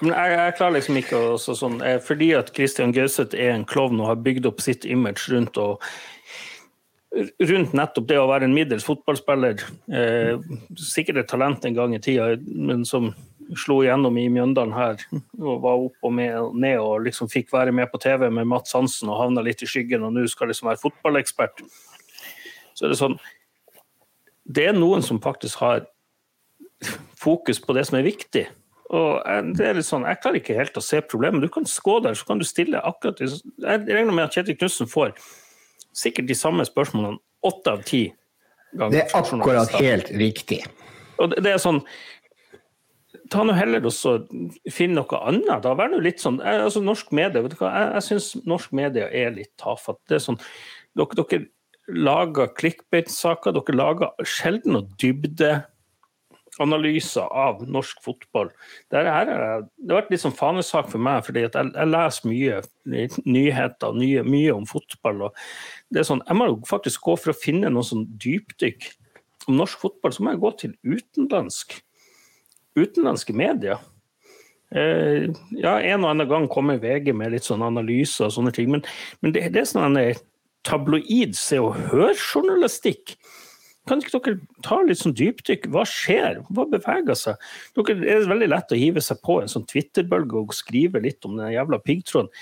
Men jeg, jeg klarer liksom ikke å så sånn Fordi at Christian Gauseth er en klovn og har bygd opp sitt image rundt og rundt nettopp det å være en middels fotballspiller. Eh, sikkert et talent en gang i tida, men som slo igjennom i Mjøndalen her og var opp og med, ned og liksom fikk være med på TV med Mats Hansen og havna litt i skyggen og nå skal liksom være fotballekspert. Så er det sånn Det er noen som faktisk har fokus på det som er viktig. Og det er litt sånn, Jeg klarer ikke helt å se problemet. Du kan gå der, så kan du stille akkurat. Jeg regner med at Kjetil Knutsen får sikkert de samme spørsmålene åtte av ti ganger. Det er akkurat helt riktig. Og det, det er sånn Ta nå heller og finn noe annet. da, Vær nå litt sånn altså Norsk media, vet du hva, jeg, jeg syns norsk media er litt tafatt. Det er sånn, dere, dere lager clickbait-saker, dere lager sjelden noe dybde analyser av norsk fotball. Det, her, det har vært litt sånn fanesak for meg, fordi jeg, jeg, leser mye nyheter mye, mye om fotball. det er sånn, Jeg må jo faktisk gå for å finne noe sånn dypdykk om norsk fotball, så må jeg gå til utenlandsk, utenlandske medier. Eh, ja, En og annen gang kommer VG med litt sånn analyser og sånne ting, men, men det, det, er sånn tabloid se og hør-journalistikk. Kan ikke dere ta litt sånn dypdykk? Hva skjer? Hva beveger seg? Dere, er veldig lett å hive seg på en sånn Twitter-bølge og skrive litt om den jævla piggtråden,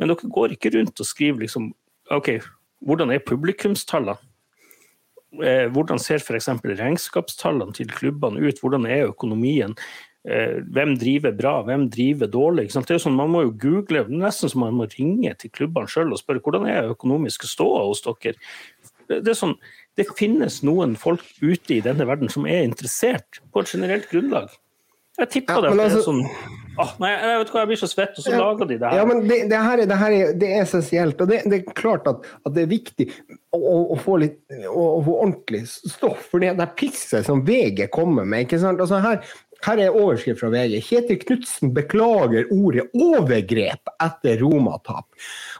men dere går ikke rundt og skriver liksom OK, hvordan er publikumstallene? Eh, hvordan ser f.eks. regnskapstallene til klubbene ut? Hvordan er økonomien? Eh, hvem driver bra, hvem driver dårlig? Det er sånn, Man må jo google, nesten som man må ringe til klubbene sjøl og spørre hvordan er økonomiske ståa hos dere. Det er sånn, det finnes noen folk ute i denne verden som er interessert på et generelt grunnlag. Jeg tipper ja, det. Altså, sånn oh, nei, jeg vet hva, jeg blir så svett, og så ja, lager de det her. Ja, men det, det, her, er, det her, er, det er essensielt. Og det, det, er klart at, at, det er viktig å, å få litt å, å, få ordentlig stoff. For det er pisset som VG kommer med. ikke sant? Altså her, her er overskrift fra VG. Kjetil Knutsen beklager ordet 'overgrep' etter Roma-tap.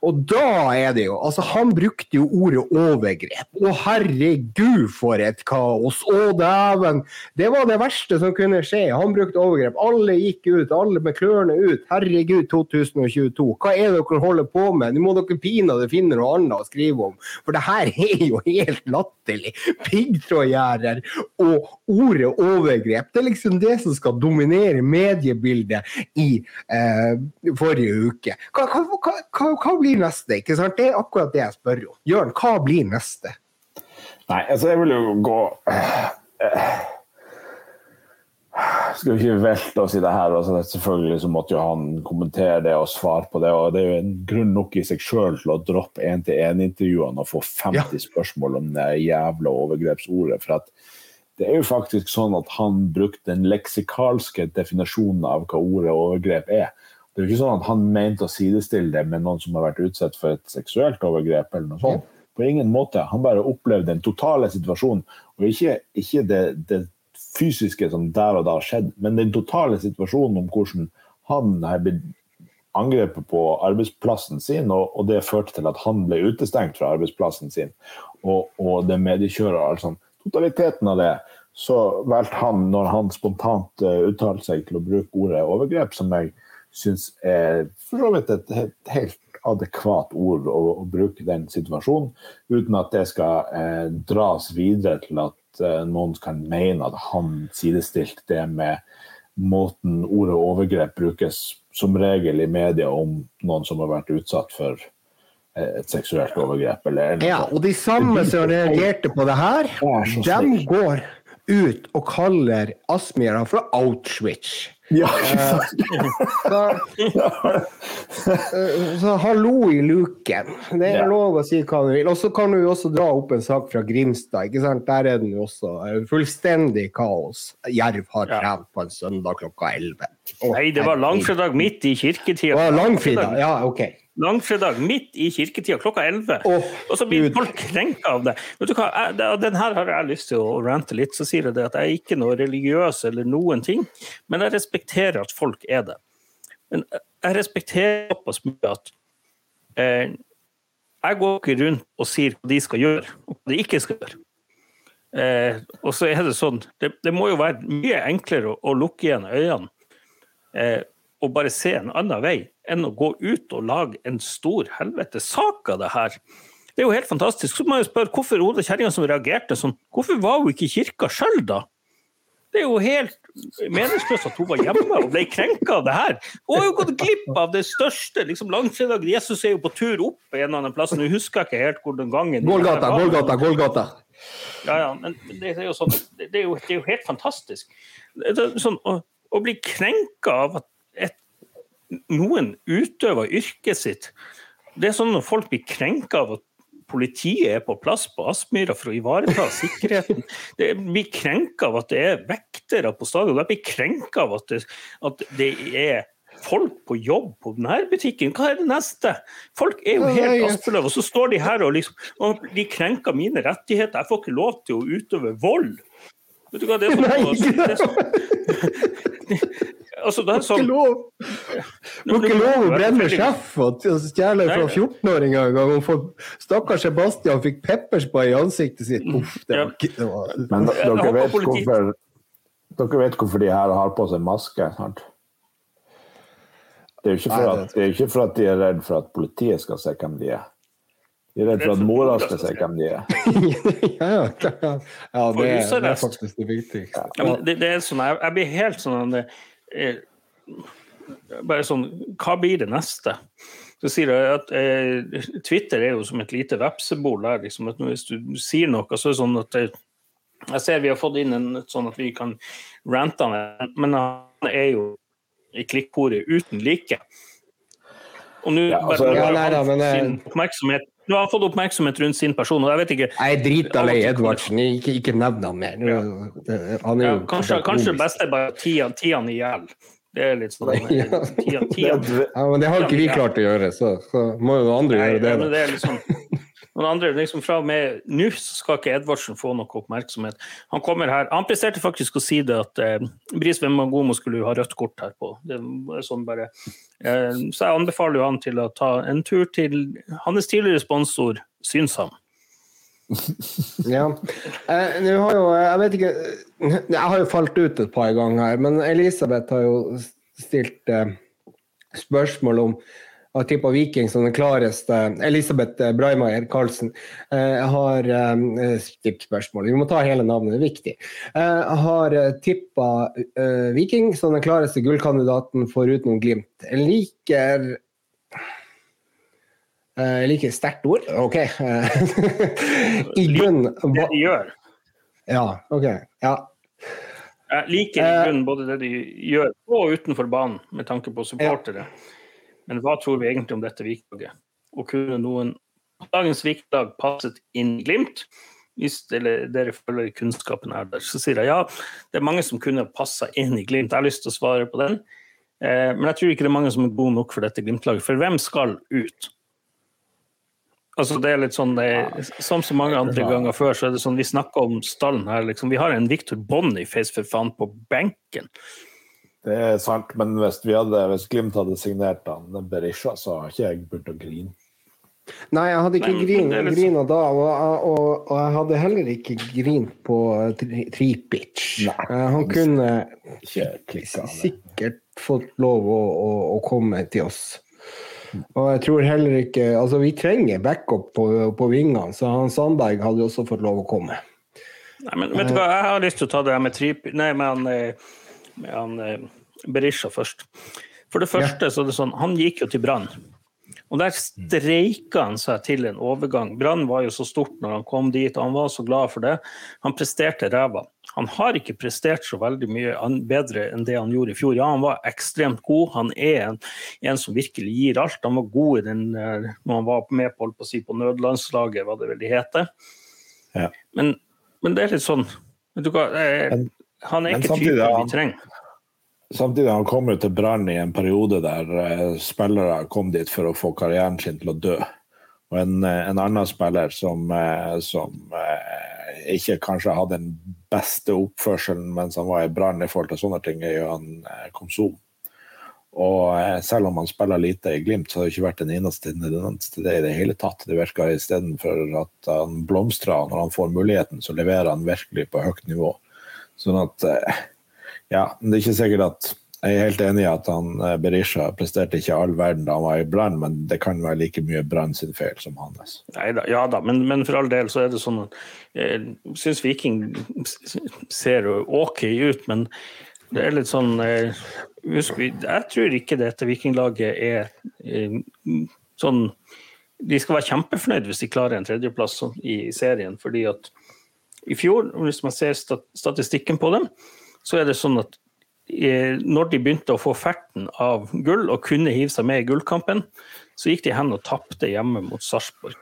Og da er det jo Altså, han brukte jo ordet 'overgrep'. Å herregud, for et kaos! Å dæven! Det var det verste som kunne skje. Han brukte overgrep. Alle gikk ut, alle med klørne ut. Herregud, 2022. Hva er det dere holder på med? Nå må dere pinadø finne noe annet å skrive om. For det her er jo helt latterlig. Piggtrådgjerder og ordet 'overgrep'. Det er liksom det som skal dominere mediebildet i eh, forrige uke. Hva, hva, hva, hva, blir neste? Ikke sant? Det er akkurat det jeg spør om. Jørn, hva blir neste? Nei, altså jeg vil jo gå skal vi ikke velte oss i det her. Altså, selvfølgelig så måtte jo han kommentere det og svare på det. og Det er jo en grunn nok i seg sjøl til å droppe én-til-én-intervjuene og få 50 ja. spørsmål om det jævla overgrepsordet. for at det er jo faktisk sånn at han brukte den leksikalske definisjonen av hva ordet overgrep er. Det er jo ikke sånn at han mente å sidestille det med noen som har vært utsatt for et seksuelt overgrep. eller noe sånt. På ingen måte. Han bare opplevde den totale situasjonen, og ikke, ikke det, det, fysiske som der og da skjedde, men den totale situasjonen om hvordan han har blitt angrepet på arbeidsplassen sin, og, og, det førte til at han ble utestengt fra arbeidsplassen sin. Og, og det mediekjøret. altså totaliteten av det, så valgte han, når han spontant uh, uttalte seg, til å bruke ordet overgrep, som jeg syns er for så vidt et, helt adekvat ord å, å, bruke den situasjonen, uten at det skal eh, dras videre til at eh, noen kan mene at han sidestilte det med måten ordet overgrep brukes som regel i media om noen som har vært utsatt for et seksuelt overgrep. Eller, ja, og de samme som reagerte på det her, de går ut og kaller Aspmyra for Auschwitz. Ja, så, så, hallo i luken. Det er lov å si hva du vil. Og så kan du jo også dra opp en sak fra Grimstad. ikke sant? Der er den jo også fullstendig kaos. Jerv har trent på en søndag klokka 11. Nei, det var langfredag midt i kirketida. Langfredag, ja, ok. Langfredag midt i kirketida klokka 11. Oh, og så blir folk krenka av det. Vet du hva, jeg, Den her har jeg lyst til å rante litt. Så sier jeg det at jeg er ikke noe religiøs eller noen ting, men jeg respekterer at folk er det. Men jeg respekterer såpass mye at eh, jeg går ikke rundt og sier hva de skal gjøre, og hva de ikke skal gjøre. Eh, og så er det sånn det, det, må jo være mye enklere å, å lukke igjen øynene. Eh, å bare se en annen vei enn å gå ut og lage en stor helvete sak av det her. Det er jo helt fantastisk. Så må jeg spørre hvorfor Oda kjerringa som reagerte sånn, hvorfor var hun ikke i kirka sjøl da? Det er jo helt meningsløst at hun var hjemme og ble krenka av det her. Hun har jo gått glipp av det største liksom langfredag. Jesus er jo på tur opp en eller annen plass, nå husker jeg ikke helt hvor den gangen Gålgata, Gålgata, Gålgata. Ja, ja, men det er jo, sånn, det er jo, det er jo helt fantastisk. Det er sånn, å, å bli krenka av at noen utøver yrket sitt Det er sånn når folk blir krenka av at politiet er på plass på Aspmyra for å ivareta sikkerheten. Det blir krenka av at det er vektere på stadion. Det blir krenka av at det, at det er folk på jobb på denne butikken. Hva er det neste? Folk er jo helt aspeløve. og så står de her og liksom og de krenker mine rettigheter. Jeg får ikke lov til å utøve vold. Vet du hva, det er sånn, det er sånn altså, det er sånn har ikke lov å brenne sjef og stjele fra 14-åringer engang. Stakkars Sebastian fikk pepperspray i ansiktet sitt. Uff, det var ikke det var... Men dere vet, hvorfor, dere vet hvorfor de her har på seg maske? sant? Det er jo ikke for at, er ikke for at de er redd for at politiet skal se hvem de er. De er redd for at mora skal se hvem de er. ja, ja, ja. ja det, det, er faktisk det viktigste. Ja, det, det, er sånn, jeg, jeg blir helt sånn eh, Bare sånn Hva blir det neste? Så sier jeg at eh, Twitter er jo som et lite vepsebol der. Liksom, hvis du sier noe, så er det sånn at eh, Jeg ser vi har fått inn en sånn at vi kan rante han, men han er jo i klikkordet uten like. Og nå ja, altså, bare, ja, nei, da, men, sin oppmerksomhet nå har fått oppmerksomhet rundt sin person, og jeg vet ikke Jeg er drita lei Edvardsen, ikke, ikke nevn han mer. Ja. Han ja, kanskje, kanskje det beste er bare å han i hjel. Det er litt sånn ja. Tia, tia. ja, men det har ikke vi klart å gjøre, så, så må jo andre gjøre det. Ja, det er litt noen andre, liksom Fra og med nå skal ikke Edvardsen få noe oppmerksomhet. Han kommer her, han presterte faktisk å si det at eh, Bris Wembangomo skulle ha rødt kort her på. Det er sånn bare. Eh, så jeg anbefaler jo han til å ta en tur til hans tidligere sponsor Synsam. ja. Eh, har jo Jeg vet ikke Jeg har jo falt ut et par ganger her, men Elisabeth har jo stilt eh, spørsmål om har tippa Viking som den klareste. Elisabeth eh, Breimeier Karlsen eh, har eh, stilt spørsmål. Vi må ta hele navnet, det er viktig. Eh, har tippa Viking som den klareste gullkandidaten foruten Glimt. Jeg liker jeg liker sterkt ord. OK. I grunn Det de gjør. Ja, OK. Ja. Jeg liker i grunnen både det de gjør og utenfor banen, med tanke på supportere. Ja. Men hva tror vi egentlig om dette Vikelaget? Og kunne noen dagens Vikelag passet inn Glimt? Hvis dere, følger kunnskapen her der, så sier jeg ja. Det er mange som kunne passa inn i Glimt. Jeg har lyst til å svare på den. Eh, men jeg tror ikke det er mange som er gode nok for dette Glimt-laget. For hvem skal ut? Altså det er litt sånn, er, Som så mange andre ganger før, så er det sånn vi snakker om stallen her. Liksom. Vi har en Victor Boniface for faen på benken. Det er sant, men hvis, hadde, hvis Glimt hadde signert han Berisha, så hadde ikke jeg begynt å grine. Nei, jeg hadde ikke grin, liksom... grina da, og, og, og, jeg hadde heller ikke grint på Tripic. Uh, han kunne sikkert fått lov å, å, å, komme til oss. Og jeg tror heller ikke Altså, vi trenger backup på, på vingene, så han Sandberg hadde også fått lov å komme. Nei, men vet du hva, jeg har lyst til å ta det med Tripic Nei, men eh, med han eh, Berisha først. For det første så er det sånn, han gikk jo til Brann. Og der streika han seg til en overgang. Brann var jo så stort når han kom dit, og han var så glad for det. Han presterte ræva. Han har ikke prestert så veldig mye bedre enn det han gjorde i fjor. Ja, han var ekstremt god. Han er en, en som virkelig gir alt. Han var god i den, når han var med på, på, si, på nødlandslaget, hva det vel de heter. Ja. Men, men, det er litt sånn Vet du hva, eh, han er ikke typen vi trenger. Samtidig han kom jo til Brann i en periode der uh, spillere kom dit for å få karrieren sin til å dø. Og en, uh, en annen spiller som, uh, som ikke kanskje hadde den beste oppførselen mens han var i Brann i forhold til sånne ting, er jo han Konsum. Og selv om han spiller lite i Glimt, så har det ikke vært en eneste tendens til det i det hele tatt. Det virker istedenfor at han blomstrer når han får muligheten, så leverer han virkelig på høyt nivå. Sånn at Ja, men det er ikke sikkert at Jeg er helt enig i at han eh, Berisha presterte ikke all verden da han var i Brann, men det kan være like mye Brann sin feil som hans. Neida, ja da, men, men, for all del så er det sånn jeg syns Viking ser OK ut, men det er litt sånn eh, Jeg tror ikke dette Vikinglaget er eh, sånn De skal være kjempefornøyd hvis de klarer en tredjeplass i serien, fordi at i fjor, hvis man ser statistikken på dem, så er det sånn at når de begynte å få ferten av gull og kunne hive seg med i gullkampen, så gikk de hen og tapte hjemme mot Sarpsborg.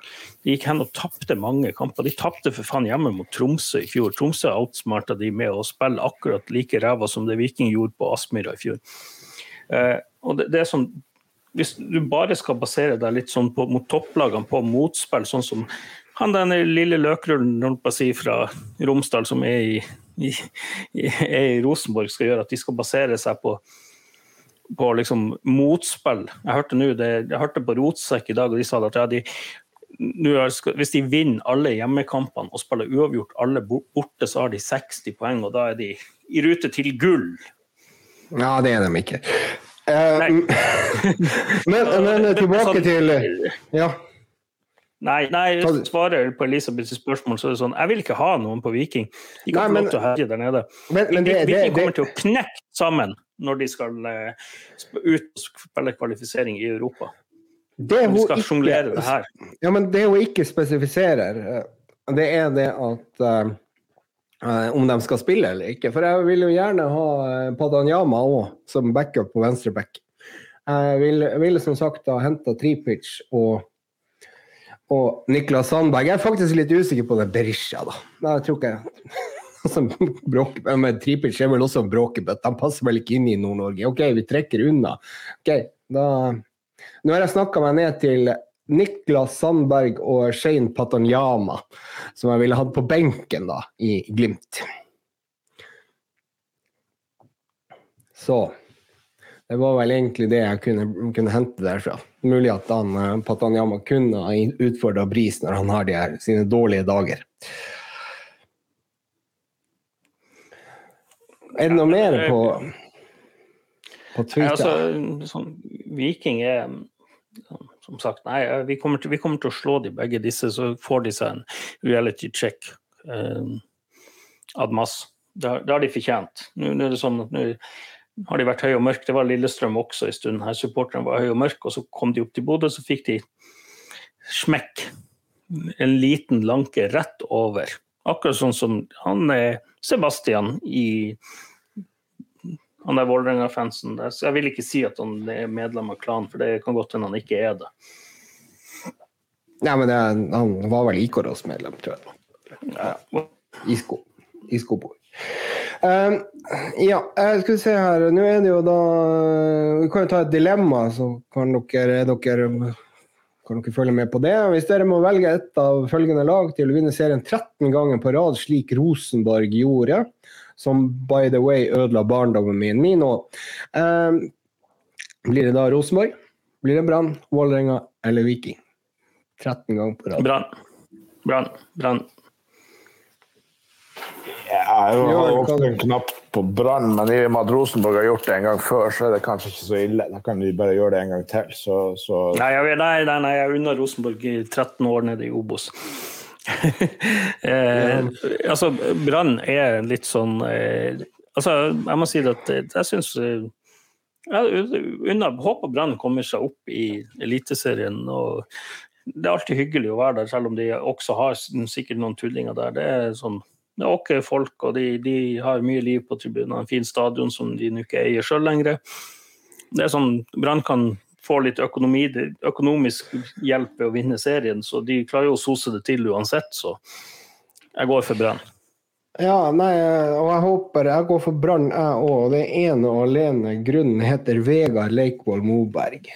De gikk hen og tapte mange kamper. De tapte for faen hjemme mot Tromsø i fjor. Tromsø outsmarta de med å spille akkurat like ræva som det Viking gjorde på Aspmyra i fjor. Eh, og det, det, er sånn, Hvis du bare skal basere deg litt sånn på, mot topplagene på motspill, sånn som han denne lille løkrullen si, fra Romsdal som er i, i, er i, Rosenborg, skal gjøre at de skal basere seg på, på liksom motspill. Jeg hørte, nu, det, jeg hørte på Rotsekk i dag, og de sa at ja, de, hvis de vinner alle hjemmekampene og spiller uavgjort alle borte, så har de 60 poeng, og da er de i rute til gull. Ja, det er de ikke. Uh, men, men, tilbake sånn- til Ja. Nei, nei svarer på Elisabeths spørsmål, så er det sånn Jeg vil ikke ha noen på Viking. De kan få lov til å herje der nede. Men, men det, Viking kommer til å knekke sammen når de skal uh, ut og spille kvalifisering i Europa. Det hun, de skal ikke, det her. Ja, men det hun ikke spesifiserer, eh, det er det at uh, om de skal spille eller ikke. For jeg vil jo gjerne ha Padanyama òg, som backup på venstreback. Jeg ville vil som sagt ha henta Tripic og og Niklas Sandberg. Jeg er faktisk litt usikker på det Berisha, da. Jeg tror ikke altså, bråk, men Tripic er vel også en bråkebøtte. Han passer vel ikke inn i Nord-Norge. OK, vi trekker unna. Ok, da... Nå har jeg snakka meg ned til Niklas Sandberg og Shane Patanyama, som jeg ville hatt på benken da, i Glimt. Så det var vel egentlig det jeg kunne, kunne hente derfra. Mulig at han, eh, Patanyama kunne ha utfordra Bris når han har de her, sine dårlige dager. Er det noe mer på, på Twitter? Ja, altså, sånn, Viking er som sagt, nei, vi kommer, til, vi kommer, til, å slå de begge disse, så får de seg en reality check eh, ad mass. Det det har de fortjent. Nå, nå er det sånn at nå har de vært høye og mørke. Det var Lillestrøm også en stund. her Supporterne var høye og mørke, og så kom de opp til Bodø, så fikk de smekk. En liten lanke rett over. Akkurat sånn som han er Sebastian i han er Vålerenga-fansen. Jeg vil ikke si at han er medlem av klanen, for det kan godt hende han ikke er det. Nei, men det, han var vel Ikoros-medlem, tror jeg. Ja. Isko. Iskobo. Uh, ja, jeg skulle se her. Nå er det jo da Vi kan jo ta et dilemma, så kan dere, dere, kan dere følge med på det. Hvis dere må velge et av følgende lag til å vinne serien 13 ganger på rad, slik Rosenborg gjorde, som by the way ødela barndommen min, min òg, uh, blir det da Rosenborg? Blir det Brann, Vålerenga eller Viking? 13 ganger på rad. Brann. Brann. Brann. Jeg har jo ofte en knapp på Brann, men i og med at Rosenborg har gjort det en gang før, så er det kanskje ikke så ille. Da kan de bare gjøre det en gang til. Så, så... Nei, jeg, nei, nei, nei, jeg unner Rosenborg i 13 år nede i Obos. eh, altså, Brann er litt sånn eh, Altså, jeg må si at jeg syns eh, jeg håper Brann kommer seg opp i Eliteserien. og Det er alltid hyggelig å være der, selv om de også har sikkert noen tullinger der. Det er sånn det er ok folk, og de, de, har mye liv på tribunene. En fin stadion som de ikke eier sjøl lenger. Det er sånn, Brann kan få litt økonomi, økonomisk hjelp ved å vinne serien, så de klarer jo å sose det til uansett, så jeg går for Brann. Ja, nei, og jeg håper Jeg går for Brann, jeg òg. Det ene og alene grunnen heter Vegard Leikvoll Moberg.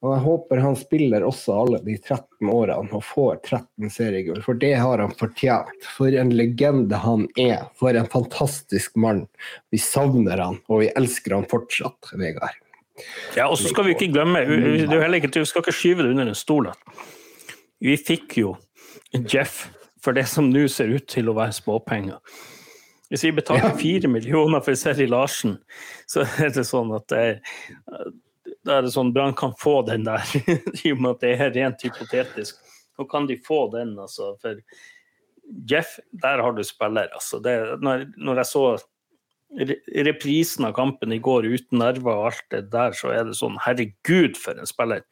Og jeg håper han spiller også alle de 13 årene og får 13 seriegull, for det har han fortjent. For en legende han er. For en fantastisk mann. Vi savner han, og vi elsker han fortsatt, Vegard. Ja, og så skal vi ikke glemme, du er ikke, vi skal ikke skyve det under en stol. Vi fikk jo Jeff for det som nå ser ut til å være småpenger. Hvis vi betaler fire millioner for Seri Larsen, så er det sånn at det er, er det sånn Brann kan få den der, i og med at det er rent hypotetisk. Nå kan de få den, altså. For Jeff, der har du spiller, altså. Det, når, når jeg så reprisen av kampen i går uten nerver og alt det der, så er det sånn Herregud, for en spiller.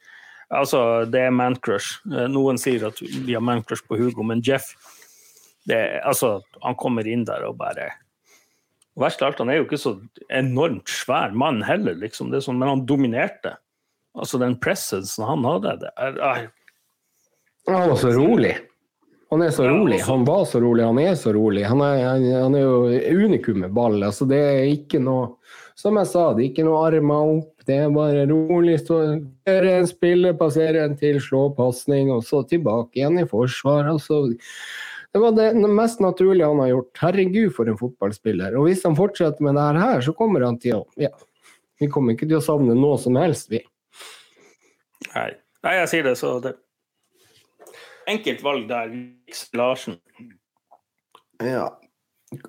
Altså, det er man-crush. Eh, noen sier at vi har man-crush på Hugo, men Jeff det, altså, Han kommer inn der og bare og Verst av alt, han er jo ikke så enormt svær mann heller, liksom. Det sånn, men han dominerte. Altså, den presensen han hadde det er, er, Han var så rolig. Han er så rolig. Han var så rolig, han er så rolig. Han er, han er jo unikum med ball. Altså, det er ikke noe Som jeg sa, det er ikke noe armer opp. Det er bare rolig. Gjøre en spiller, passere en til, slå pasning, og så tilbake igjen i forsvar. Altså, det var det mest naturlige han har gjort. Herregud, for en fotballspiller. Og hvis han fortsetter med det her, så kommer han til å ja, Vi kommer ikke til å savne noe som helst, vi. Nei. Nei, jeg sier det, så det Enkelt valg der. Larsen. Ja.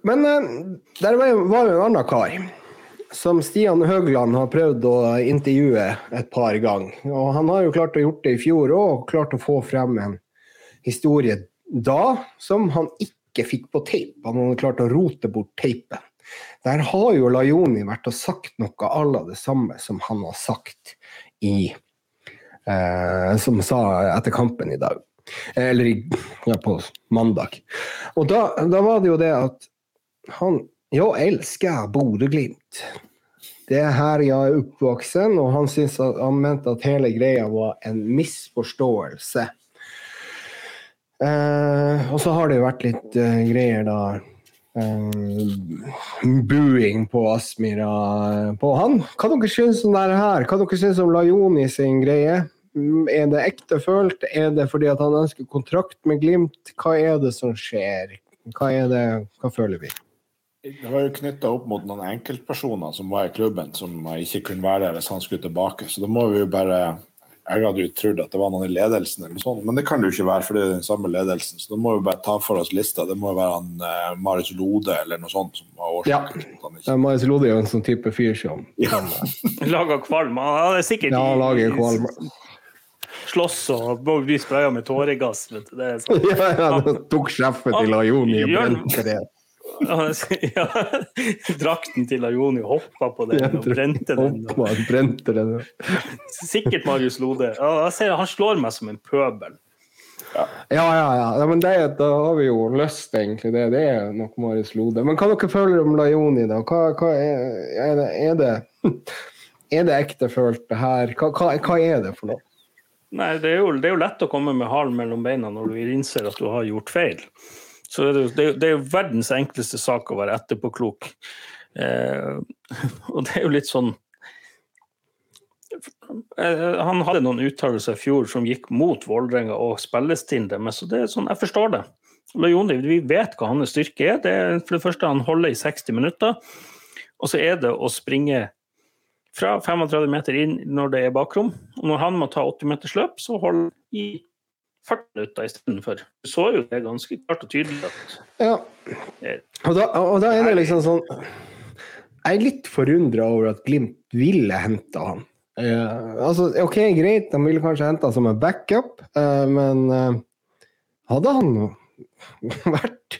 Men uh, der var jo, var jo en annen kar som Stian Høgland har prøvd å intervjue et par ganger. Og han har jo klart å gjort det i fjor òg, klart å få frem en historie da som han ikke fikk på tape. Han hadde klart å rote bort teipen. Der har jo Lajoni vært og sagt noe à la det samme som han har sagt i eh, Som sa etter kampen i dag. Eller ja, på mandag. Og da, da, var det jo det at han Ja, elsker Bodø-Glimt. Det er her jeg er oppvoksen, og han, at, han mente at hele greia var en misforståelse. Eh, og så har det jo vært litt eh, greier, da. Eh, buing på Aspmyra på han. Hva dere syns om det her? Hva dere syns om Lajoni sin greie? Mm, er det ektefølt? Er det fordi at han ønsker kontrakt med Glimt? Hva er det som skjer? Hva, det, hva føler vi? Det var jo knytta opp mot noen enkeltpersoner som var i klubben, som ikke kunne være der hvis han skulle tilbake. Så da må vi jo bare Jeg hadde jo trodd at det var noen i ledelsen, eller noe sånt, men det kan det jo ikke være, for det er den samme ledelsen. Så da må vi bare ta for oss lista. Det må være han eh, Marius Lode eller noe sånt som var årsaken. Ja. ja Marius Lode er jo en sånn type fyr som ja. Lager kvalm. Han er sikkert Ja, han lager kvalm slåss og bli spraya med tåregass. Det er sånn. ja, ja, det tok sjefet til Ajoni og brente det. Ja, drakten til Joni hoppa på den og brente den. Og... brente den. Sikkert Marius Lode. Jeg ser, han slår meg som en pøbel. Ja, ja, ja. ja men det, da har vi jo lyst, egentlig. Det, det er nok Marius Lode. Men hva dere føler om Lajoni, da? Hva, hva er, er, det, er, det, er det ektefølt, det her? Hva, hva, hva er det for noe? Nei, det er, jo, det er, jo, lett å komme med halen mellom beina når du innser at du har gjort feil. Så det, det, det er jo verdens enkleste sak å være etterpåklok. Eh, og det er jo litt sånn eh, Han hadde noen uttalelser i fjor som gikk mot Vålerenga og spillestilen deres, så er sånn, jeg forstår det. Lajoni, vi vet hva hans styrke er. Det er for det første han holder i 60 minutter. Og så er det å springe fra 35 meter inn når det er bakrom. Og når han må ta 80 meters løp, så holder han i 40 minutter istedenfor. Du så jo det ganske klart og tydelig at Ja. Og da, og da er det liksom sånn Jeg er litt forundra over at Glimt ville hente han. Uh, altså, OK, greit, de ville kanskje hente han som en backup, uh, men uh, hadde han vært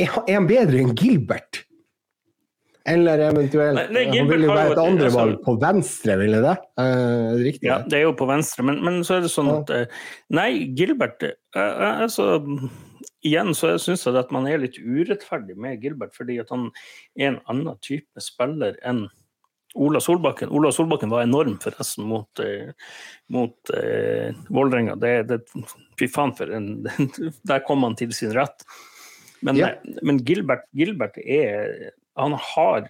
Er han bedre enn Gilbert? Eller eventuelt nei, nei, Han ville jo være et andre valg på venstre, ville det? Uh, riktig? Ja, det er jo på venstre, men, men så er det sånn at uh, Nei, Gilbert uh, altså, Igjen så syns jeg at man er litt urettferdig med Gilbert, fordi at han er en annen type spiller enn Ola Solbakken. Ola Solbakken var enorm forresten mot, mot uh, Vålerenga. Fy faen, for en Der kom han til sin rett. Men, ja. men Gilbert, Gilbert er han har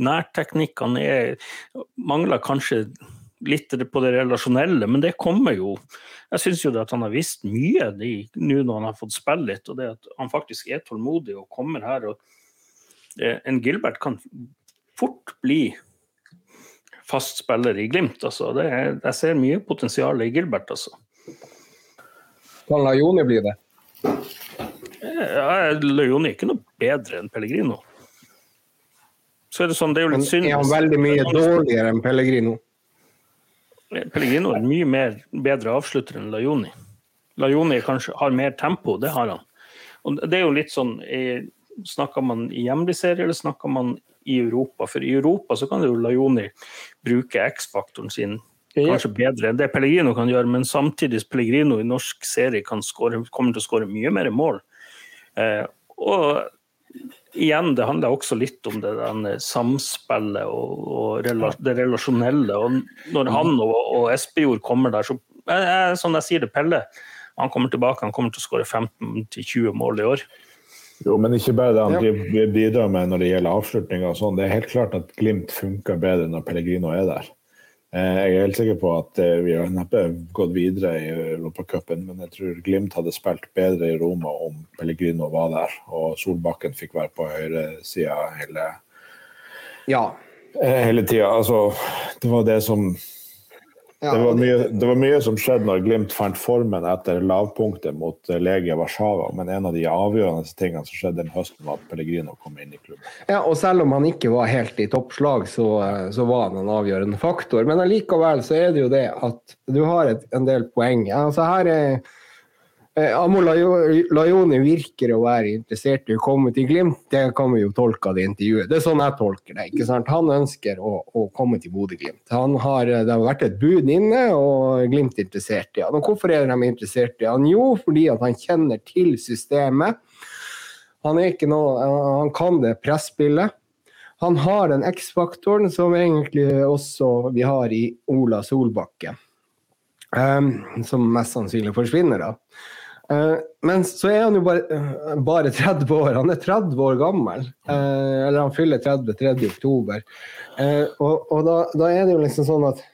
nærteknikk. Han er, mangler kanskje litt på det relasjonelle, men det kommer jo. Jeg syns jo at han har visst mye nå når han har fått spille litt, og det at han faktisk er tålmodig og kommer her. og eh, En Gilbert kan fort bli fast spiller i Glimt. Altså. Det, jeg ser mye potensial i Gilbert, altså. Kan Lajoni bli det? Ja, Lajoni er ikke noe bedre enn Pellegrino. Så er det sånn, det er jo litt synd er han veldig mye dårligere enn Pellegrino? Pellegrino er mye mer, bedre avslutter enn Lajoni. Lajoni kanskje har mer tempo, det har han. Og det er jo litt sånn, eh, Snakker man i hjemlig serie, eller snakker man i Europa? For i Europa så kan jo Lajoni bruke X-faktoren sin kanskje bedre enn det Pellegrino kan gjøre, men samtidig Pellegrino i norsk serie kan score, kommer til å skåre mye mer mål. Eh, og igjen, det handler også litt om det samspillet og, og rela, det relasjonelle. Og når han og, og Espejord kommer der, så eh, som jeg sier det, Pelle han kommer tilbake, han kommer til å skåre 15-20 mål i år. Jo, men ikke bare det han Ja. bidrar med når det gjelder avslutninger og sånn. Det er helt klart at Glimt funker bedre når Pellegrino er der. Eh, Jeg er helt sikker på at eh, vi har neppe gått videre i Europacupen, men jeg tror Glimt hadde spilt bedre i Roma om Pellegrino var der, og Solbakken fikk være på høyresida hele, Ja. eh, hele tida. Altså, det var det som ja det var, mye, det var mye som skjedde når Glimt fant formen etter lavpunktet mot eh, Legia Warszawa, men en av de avgjørende tingene som skjedde den høsten, var at Pellegrino kom inn i klubben. Ja, og selv om han ikke var helt i toppslag, så, så var han en avgjørende faktor. Men allikevel så er det jo det at du har et, en del poeng. Altså her er eh, Amo Lajoni virker å være interessert i å komme til Glimt. Det kan vi jo tolke av det intervjuet. Det er sånn jeg tolker det. ikke sant? Han ønsker å, å komme til Bodø-Glimt. Det har vært et bud inne, og Glimt er interessert i han. Og hvorfor er de interessert i han? Jo, fordi han kjenner til systemet. Han, noe, han kan det presspillet. Han har den X-faktoren som egentlig også vi har i Ola Solbakke. Um, som mest sannsynlig forsvinner, da. Eh, men så er han jo bare, eh, bare 30 år. Han er 30 år gammel. Eh, eller han fyller 30 3. oktober. Og og da, da er det jo liksom sånn at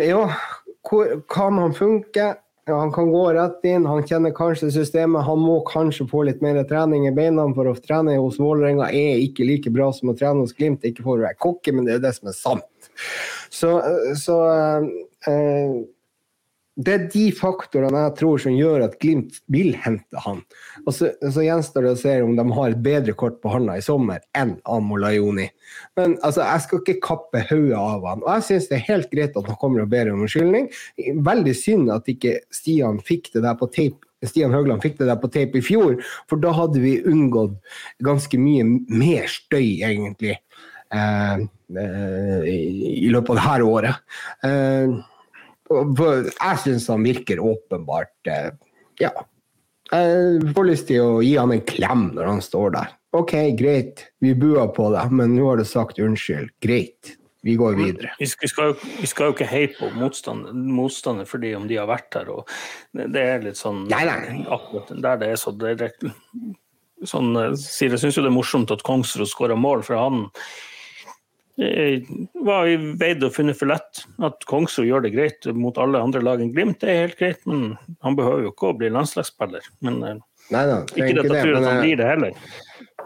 Ja, kan han funke? Han kan gå rett inn, han kjenner kanskje systemet. Han må kanskje få litt mer trening i beina, for å trene hos Vålerenga er ikke like bra som å trene hos Glimt. Ikke for å være kokke, men det er det som er sant. Så, så eh, det er de faktorene jeg tror som gjør at Glimt vil hente han. Og så, så gjenstår det å se om de har et bedre kort på hånda i sommer enn Amo Lajoni. Men altså, jeg skal ikke kappe hodet av han. Og jeg syns det er helt greit at han kommer og ber om unnskyldning. Veldig synd at ikke Stian fikk det der på tape. Stian Høgland fikk det der på tape i fjor, for da hadde vi unngått ganske mye mer støy, egentlig, eh, eh, i, løpet av det her året. Eh, jeg syns han virker åpenbart eh, Ja. Jeg får lyst til å gi han en klem når han står der. OK, greit, vi buer på deg, men nå har du sagt unnskyld. Greit, vi går videre. Vi skal, vi skal, jo- vi skal jo ikke heie på motstander, motstander fordi om de har vært her. Og det, er litt sånn Nei, nei. Akkurat der det er så direkte sånn, eh, Jeg syns jo det er morsomt at Kongsrud skåra mål, for han var i veid og funnet for lett. At Kongsrud gjør det greit mot alle andre lag enn Glimt, det er helt greit. Men han behøver jo ikke å bli landslagsspiller. Men eh, Nei da, ikke at jeg tror at han jeg, blir det heller.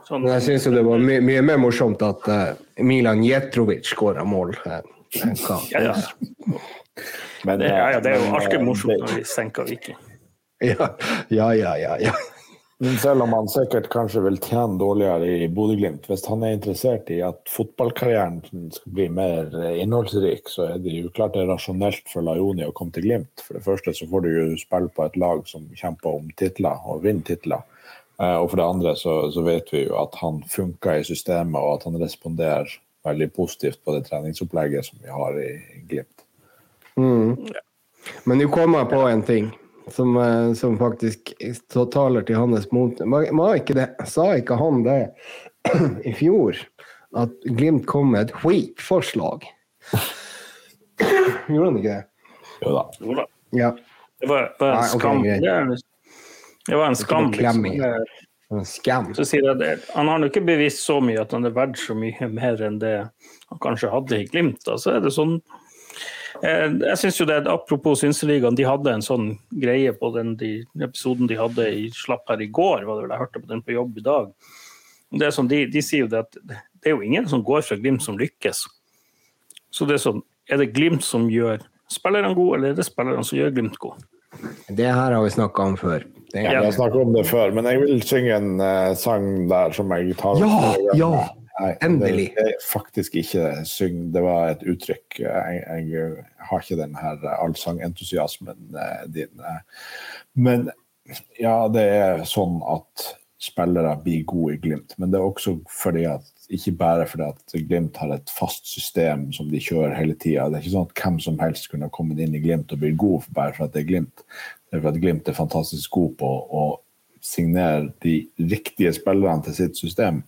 Sånn, men jeg syns det var my mye mer morsomt at uh, Milan Jetrovic skåra mål. Uh, ja, ja. Men, Det, ja, ja, det er jo alltid eh, morsomt når vi senker Viking. ja, ja, ja, ja, ja. Men selv om han sikkert kanskje vil tjene dårligere i Bodø-Glimt, hvis han er interessert i at fotballkarrieren skal bli mer innholdsrik, så er det jo klart det er rasjonelt for Lajoni å komme til Glimt. For det første så får du jo spille på et lag som kjemper om titler og vinner titler. Eh, Og for det andre så, så vet vi jo at han funker i systemet, og at han responderer veldig positivt på det treningsopplegget som vi har i i Glimt. Mm. Men nå kommer jeg på en ting som, eh, som faktisk taler til hans mot. Sa ikke han det i fjor? At Glimt kom med et skitforslag? Gjorde han ikke det? Jo da. Jo da. Ja. Det var, var en Nei, skam. Okay, Det, var en skam. Liksom. En skam. Så sier jeg det. Han har nå ikke bevist så mye at han er verdt så mye mer enn det han kanskje hadde i Glimt. Da. Så er det sånn Jeg synes jo det, Apropos Synseligaen, de hadde en sånn greie på den de, episoden de hadde i slapp her i går. var det vel, Jeg hørte på den på jobb i dag. Det er sånn, de, de sier jo det at det er jo ingen som går fra Glimt som lykkes. Så det er sånn, er det Glimt som gjør spillerne gode, eller er det spillerne som gjør Glimt gode? Det her har vi snakka om før. Ja, vi har snakket om det før, men jeg vil synge en uh, sang der som jeg tar. Ja, ja, Nei, endelig. Det, det er faktisk ikke syng, det var et uttrykk. Jeg, jeg har ikke den her allsangentusiasmen eh, din. eh. Men ja, det er sånn at spillere blir gode i Glimt, men det er også fordi at ikke bare fordi at Glimt har et fast system som de kjører hele tida. Det er ikke sånn at hvem som helst kunne kommet inn i Glimt og blitt god bare for at det er Glimt. Det er for at Glimt er fantastisk god på å signere de riktige spillerne til sitt system.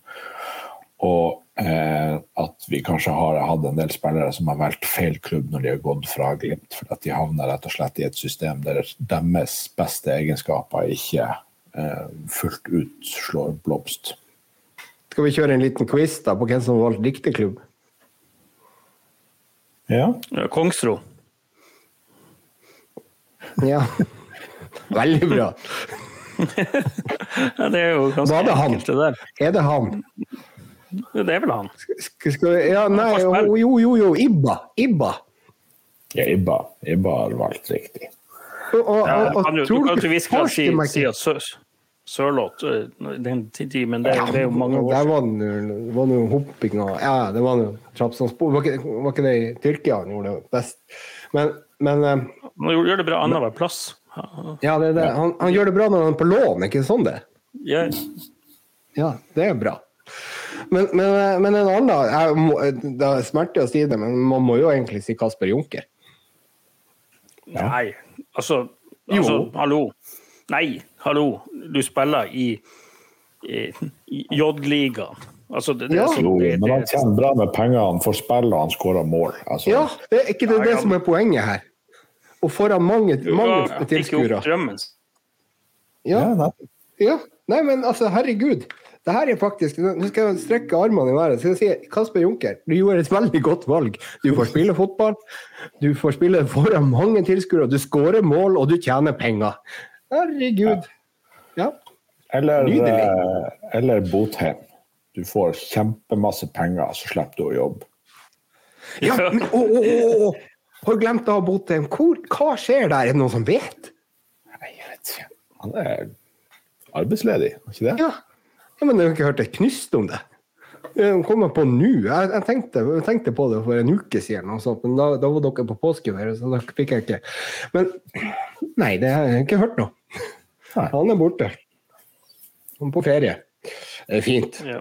Og eh, at vi kanskje har hatt en del spillere som har valgt feil klubb når de har gått fra Glimt, for at de havner rett og slett i et system der deres beste egenskaper ikke eh, fullt ut slår blomst. skal vi kjøre en liten quiz da på hvem som valgte riktig klubb? Ja. Ja, Kongsro. Ja. Veldig bra. Ja, det er jo ganske enkelt, det der. Er det han? Det er vel han. Skal, skal, ja, nei, jo, jo, jo, jo. Ibba. Ibba. ja Ibba. Ibba har valgt riktig. Og, og, Ja, og, og, kan du tror kan du til ikke viss grad si, si at Sørloth den tid, men det, det er jo mange år Der siden. var det jo- var noe hopping og Ja, det var noe trappsandspor. Var, var ikke det i Tyrkia han gjorde det best? Men, men Han gjør det bra annenhver plass. ja, det, er det. Han, han gjør det bra når han er på lån, ikke sånn det? Ja, Ja, det er bra. Men, men, men en annen jeg må, Det er smerter å si det, men man må jo egentlig si Kasper Junker. Nei, altså, altså Hallo. Nei, hallo. Du spiller i, i, i J-ligaen. Altså, det, det, Ja. Jo, det, men han tjener bra med penger, han får spille og han skårer mål. Altså, Ja, det er ikke det, Ja, det som er poenget her. Og foran mange, mange tilskuere. Ja, Ja, ja. Nei, men altså, herregud. Det her er faktisk Nå skal jeg strekke armene i været. Jeg si, Kasper Junker, du gjorde et veldig godt valg. Du får spille fotball, du får spille foran mange tilskuere, du skårer mål, og du tjener penger. Herregud. Ja. Eller, Nydelig. eh, eller Botheim. Du får kjempemasse penger, så slipper du å jobbe. ja men, å, å, å, å. Har glemt av Botheim. Hvor, hva skjer der? Er det noen som vet? Jeg vet ikke. Han er arbeidsledig, er ikke det? Ja. Ja men jeg har ikke hørt et knyst om det. Jeg kommer på nå. Jeg, jeg, tenkte, jeg tenkte på det for en uke siden, og sånt, men da, da var dere på påskeferie, så da fikk jeg ikke Men nei, det har jeg ikke hørt noe. Nei. Han er borte. Han er på ferie. Det er fint. Ja.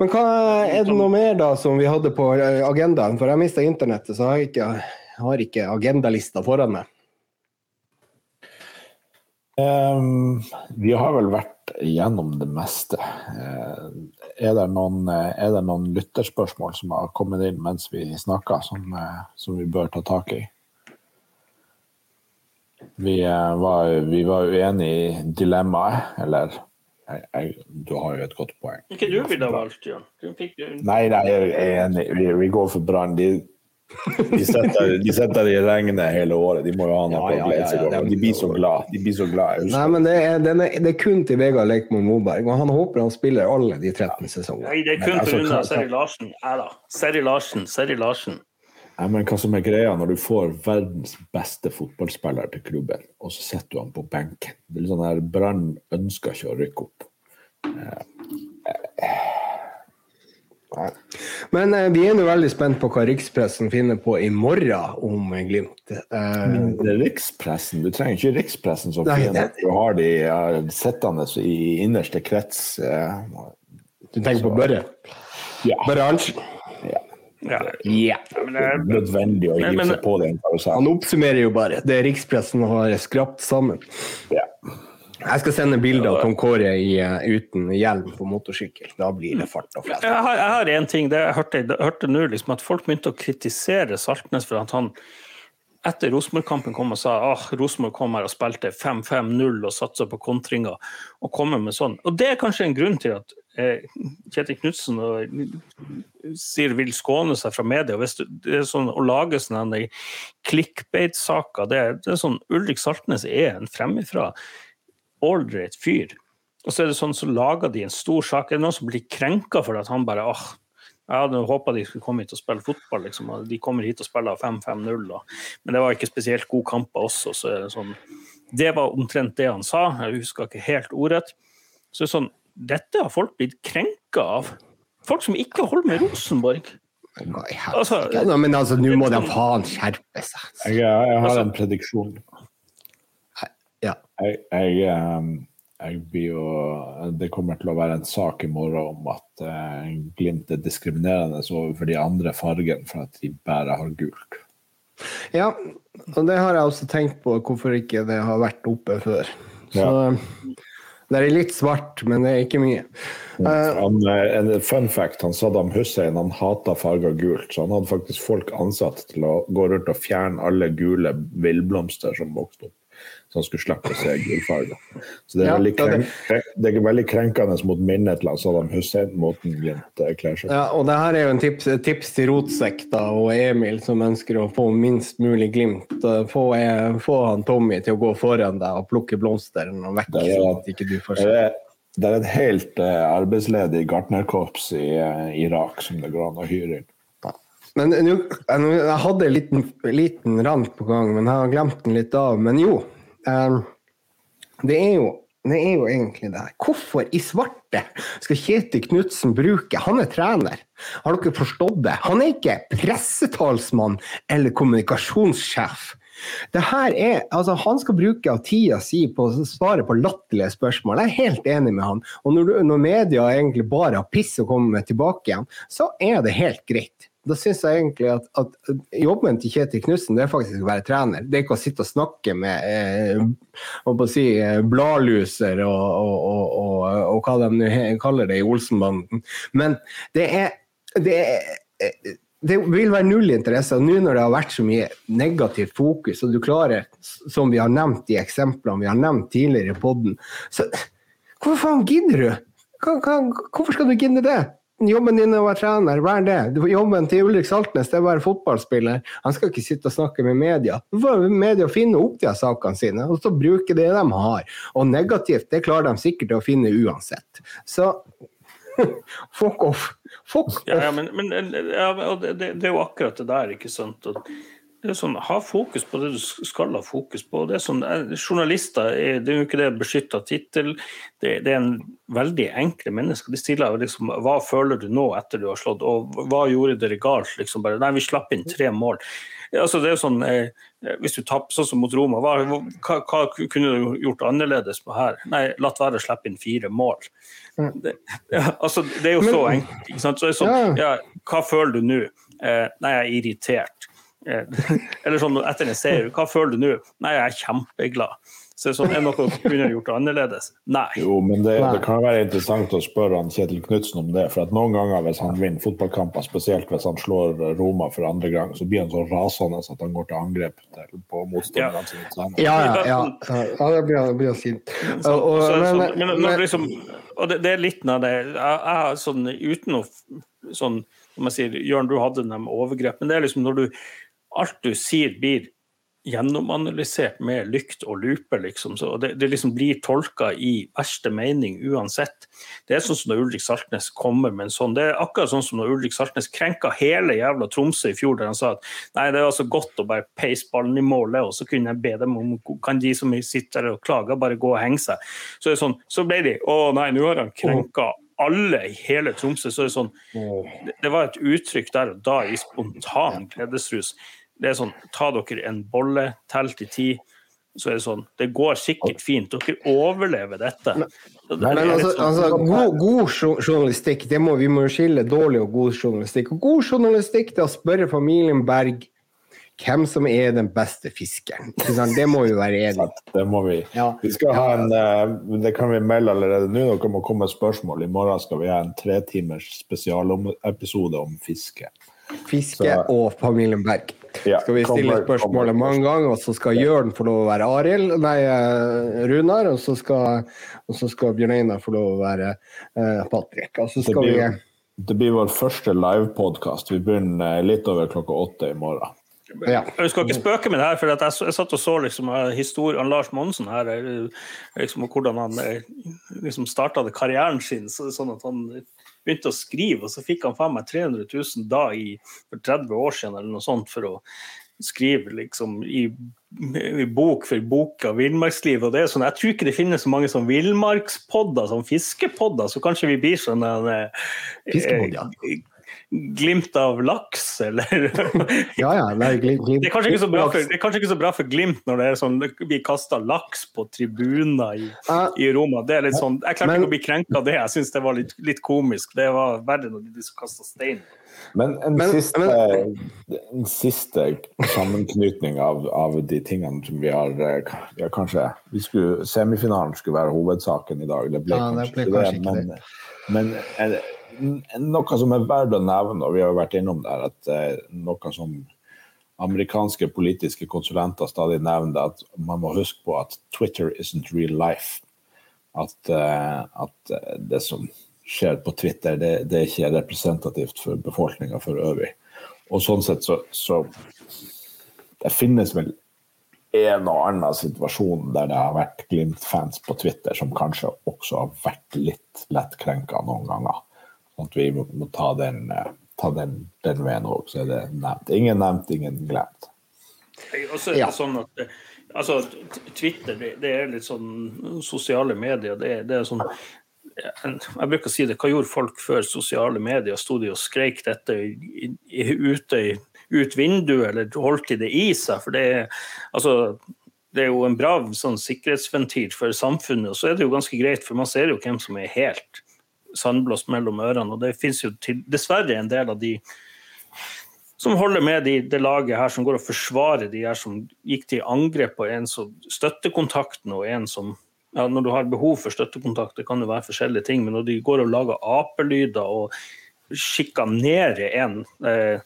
Men hva er det noe mer da som vi hadde på agendaen? For jeg mista internettet, så har jeg ikke, har ikke agendalista foran meg. Ehm, vi har vel vært gjennom det meste. Uh, er, det noen, uh, er det noen lytterspørsmål som har kommet inn mens vi snakker, som, uh, som vi bør ta tak i? Vi, var, vi var uenige i dilemmaet, eller jeg, jeg, Du har jo et godt poeng. Ikke du ville ha valgt, Jan. Nei, nei, jeg er enig. Vi, vi går for Brann. De, de, setter, de sitter i regnet hele året. De må jo ha noe Ja, ja, å glede ja, seg ja, over. De blir så glad. De blir så glad. Nei, men det er, den er, det er kun til Vegard Leikmoen Moberg, og han håper han spiller alle de 13 sesongene. Nei, det er kun pga. Altså, Seri Larsen. Nei da. Seri Larsen, Seri Larsen. Nei, men hva som er greia når du får verdens beste fotballspiller til klubben, og så setter du han på benken? Det er litt sånn her, Brann ønsker ikke å rykke opp. Men eh, vi er nå veldig spent på hva rikspressen finner på i morgen om eh, Glimt. Eh, Det rikspressen. Du trenger ikke rikspressen som fiende. Du har de ja, sittende i innerste krets. eh, du tenker på Børre? Ja, Børre Arntzen? ja. Ja. Ja. Men Det er nødvendig å gi hive seg på den Han oppsummerer jo bare det rikspressen har skrapt sammen. Ja. Jeg skal sende bilde av Tom Kåre i, eh, uten hjelm på motorsykkel. Da blir det fart og flest. jeg har, jeg har en ting. Det jeg hørte, jeg hørte nå, liksom, at folk begynte å kritisere Saltnes for at han etter Rosenborg-kampen kom og sa at Rosenborg kom her og spilte 5-5-0 og satsa på kontringer. og kommer med sånn. Og Det er kanskje en grunn til at eh, Kjetil Knutsen sier vil skåne seg fra media. Hvis du, det er sånn, Å lage sånne clickbait-saker det, det er sånn, Ulrik Saltnes er en fremifra ålreit fyr. Og så er det sånn, så lager de en stor sak. Er det noen som blir krenka for at han bare åh, jeg hadde håpa de skulle komme hit og spille fotball, liksom. og De kommer hit og spiller 5-5-0, men det var ikke spesielt gode kamper også. så er det sånn Det var omtrent det han sa, jeg husker ikke helt ordrett. Så det er sånn, dette har folk blitt krenka av. Folk som ikke holder med Rosenborg. Altså, ja, men altså, nå må de faen skjerpe seg. Jeg, jeg har Altså- en prediksjon. Ja. Jeg, jeg, ehm, jeg blir jo Det kommer til å være en sak i morgen om at eh, Glimt er diskriminerende overfor de andre fargene for at de bare har gult. Ja, og det har jeg også tenkt på, hvorfor ikke det har vært oppe før. Så det er litt svart, men det er ikke mye. Eh, Han, eh, en fun fact, han Saddam Hussein han hata farger gult, så han hadde faktisk folk ansatt til å gå rundt og fjerne alle gule villblomster som vokste opp. Så han skulle slippe å se gullfarga. Så det er, Ja, veldig, krenk, krenk- det er veldig krenkende mot minnet til Saddam Hussein, måten Glimt eh, kler seg ja, og det her er jo en tips, et tips til rotsekta og Emil, som ønsker å få minst mulig glimt. Eh, Få, eh, få han Tommy til å gå foran deg og plukke blomstene vekk, Det er- sånn at ikke du får se. det er et helt arbeidsledig gartnerkorps i Irak som det går an å hyre inn. Men jeg hadde en liten, liten rant på gang, men jeg har glemt den litt av. Men jo, eh, det er jo det er jo egentlig det her. Hvorfor i svarte skal Kjetil Knutsen bruke Han er trener, har dere forstått det? Han er ikke pressetalsmann eller kommunikasjonssjef. Det her er, altså Han skal bruke av tida si på å svare på latterlige spørsmål. Jeg er helt enig med han. Og når, når media egentlig bare har piss å komme med tilbake igjen, så er det helt greit. Da syns jeg egentlig at, at jobben til Kjetil Knutsen det er faktisk å være trener. Det er ikke å sitte og snakke med eh, si, eh, bladluser og, og, og, og, hva de kaller det i Olsenbanden. Men det er, det er eh, det vil være null interesse. Nå når det har vært så mye negativt fokus, og du klarer, som vi har nevnt i eksemplene vi har nevnt tidligere i poden, så hvorfor faen gidder du? Hvorfor skal du gidde det? Jobben din er å være trener, vær det. Jobben til Ulrik Saltnes det er å være fotballspiller. Han skal ikke sitte og snakke med media. Så får media finne opp de sakene sine, og så bruke det de har. Og negativt, det klarer de sikkert å finne uansett. Så fuck off. Fuck off. Ja, ja, men, men ja, det, det, det er jo akkurat det der, ikke sant. Og det er sånn, Ha fokus på det du skal ha fokus på. Det er sånn, eh, Journalister er, det er jo ikke det beskytta tittel. Det, det er en veldig enkle mennesker. De stiller liksom Hva føler du nå etter du har slått, og hva gjorde dere galt? liksom bare, Nei, vi slapp inn tre mål. Altså, det er jo sånn, eh, Hvis du tapper sånn som mot Roma, hva, hva, hva kunne du gjort annerledes på her? Nei, latt være å slippe inn fire mål. Det, ja, altså, det er jo så enkelt. ikke sant? Så det er sånn, ja, hva føler du nå? Eh, nei, jeg er irritert. Eh, eller sånn etter en seier, hva føler du nå? Nei, jeg er kjempeglad. Så det er sånn, er det noe du kunne gjort annerledes? Nei. Jo, men det, det kan være interessant å spørre han Kjetil Knutsen om det. For at noen ganger hvis han vinner fotballkamper, spesielt hvis han slår Roma for andre gang, så blir han så rasende at han går til angrep til, på motstanderne sine. Ja, ja, ja. ja det blir, blir sint. Og, og, Så, men, sånn, men, når men- liksom, og det, det er litt av det jeg, jeg sånn uten å sånn, Som jeg sier, Jørn, du hadde dem overgrep, men det er liksom når du Alt du sier, blir gjennomanalysert med lykt og lupe, liksom. Så det, det liksom blir tolka i verste mening uansett. Det er sånn som når Ulrik Saltnes kommer med en sånn. Det er akkurat sånn som når Ulrik Saltnes krenka hele jævla Tromsø i fjor, der han sa at nei, det er altså godt å bare peise ballen i målet, og så kunne jeg be dem om kan de som sitter og klager, bare gå og henge seg. Så, sånn, så ble de å nei, nå har han krenka alle i hele Tromsø. Så det sånn det, det var et uttrykk der og da i spontan gledesrus. Det er sånn, Ta dere en bolle, tell til ti. Så er det sånn, det går sikkert fint. Dere overlever dette. Men, det Men altså, sånn- altså god, god journalistikk, det må, vi må skille dårlig og god journalistikk. Og god journalistikk det er å spørre familien Berg hvem som er den beste fiskeren. Det må vi være enige om. Det må vi. Ja. Vi skal ha en, eh, det kan vi melde allerede nå. Dere må komme med spørsmål. I morgen skal vi ha en tretimers spesialepisode om fiske. Fiske Så- og familien Berg. Ja, Skal vi stille kommer- spørsmålet kommer- mange ganger, og så skal Jørn få lov å være Arild, nei, eh, Runar, og så skal, og så skal Bjørn Einar få lov å være eh, Patrick. Og så Det blir, vi det blir vår første livepodkast. Vi begynner eh, litt over klokka åtte i morgen. ja. Jeg skal ikke spøke med det her, for at jeg, jeg satt og så liksom, historien Lars Monsen her, liksom, og hvordan han liksom starta karrieren sin. Så, sånn at han begynte å skrive, og så fikk han faen meg 300 000 da i, for 30 år siden eller noe sånt for å skrive liksom, i bok for boka Villmarksliv. og det er sånn, Jeg tror ikke det finnes så mange sånn villmarkspodder, sånn fiskepodder, så kanskje vi blir sånn en eh, Fiskepod, ja. Glimt av laks, eller Ja, ja. Nei, glimt, glimt. det, er kanskje ikke så bra for, det er kanskje ikke så bra for Glimt når det er sånn, det blir kasta laks på tribuner i, uh, i Roma. Det er litt sånn, Jeg klarte Men- ikke å bli krenka av det. Jeg syns det var litt, litt komisk. Det var verre når de kasta stein. Men en Men- siste, en siste sammenknytning av, av de tingene som vi har eh, ja, kanskje vi skulle, Semifinalen skulle være hovedsaken i dag. Det ble Ja, det kanskje ble kanskje det. ikke Men, men eh, n- noe som er verdt å nevne, og vi har vært innom der, at eh, noe som amerikanske politiske konsulenter stadig nevner, at man må huske på at Twitter isn't real life. At, eh, at eh, det som skjer på Twitter, det, det er ikke representativt for befolkninga for øvrig. Og sånn sett så, så Det finnes vel en og annen situasjon der det har vært Glimt-fans på Twitter som kanskje også har vært litt lettkrenka noen ganger. At vi må, må ta den, eh, ta den, den veien òg, så er det nevnt. Ingen nevnt, ingen glemt. Og så er det Ja. sånn at eh, altså, Twitter det, det er litt sånn sosiale medier. Det, det er sånn jeg bruker å si det, Hva gjorde folk før sosiale medier? Sto de og skreik dette ute i, ut vinduet, eller holdt de det i seg? For det er, altså, det er jo en bra sånn, sikkerhetsventil for samfunnet. Og så er det jo ganske greit, for man ser jo hvem som er helt sandblåst mellom ørene. Og det finnes jo til, dessverre en del av de som holder med de, det laget her, som går og forsvarer de her som gikk til angrep på en som støttekontakten og en som ja, Når du har behov for støttekontakt, det kan jo være forskjellige ting, men når de går og lager apelyder og sjikanerer en eh,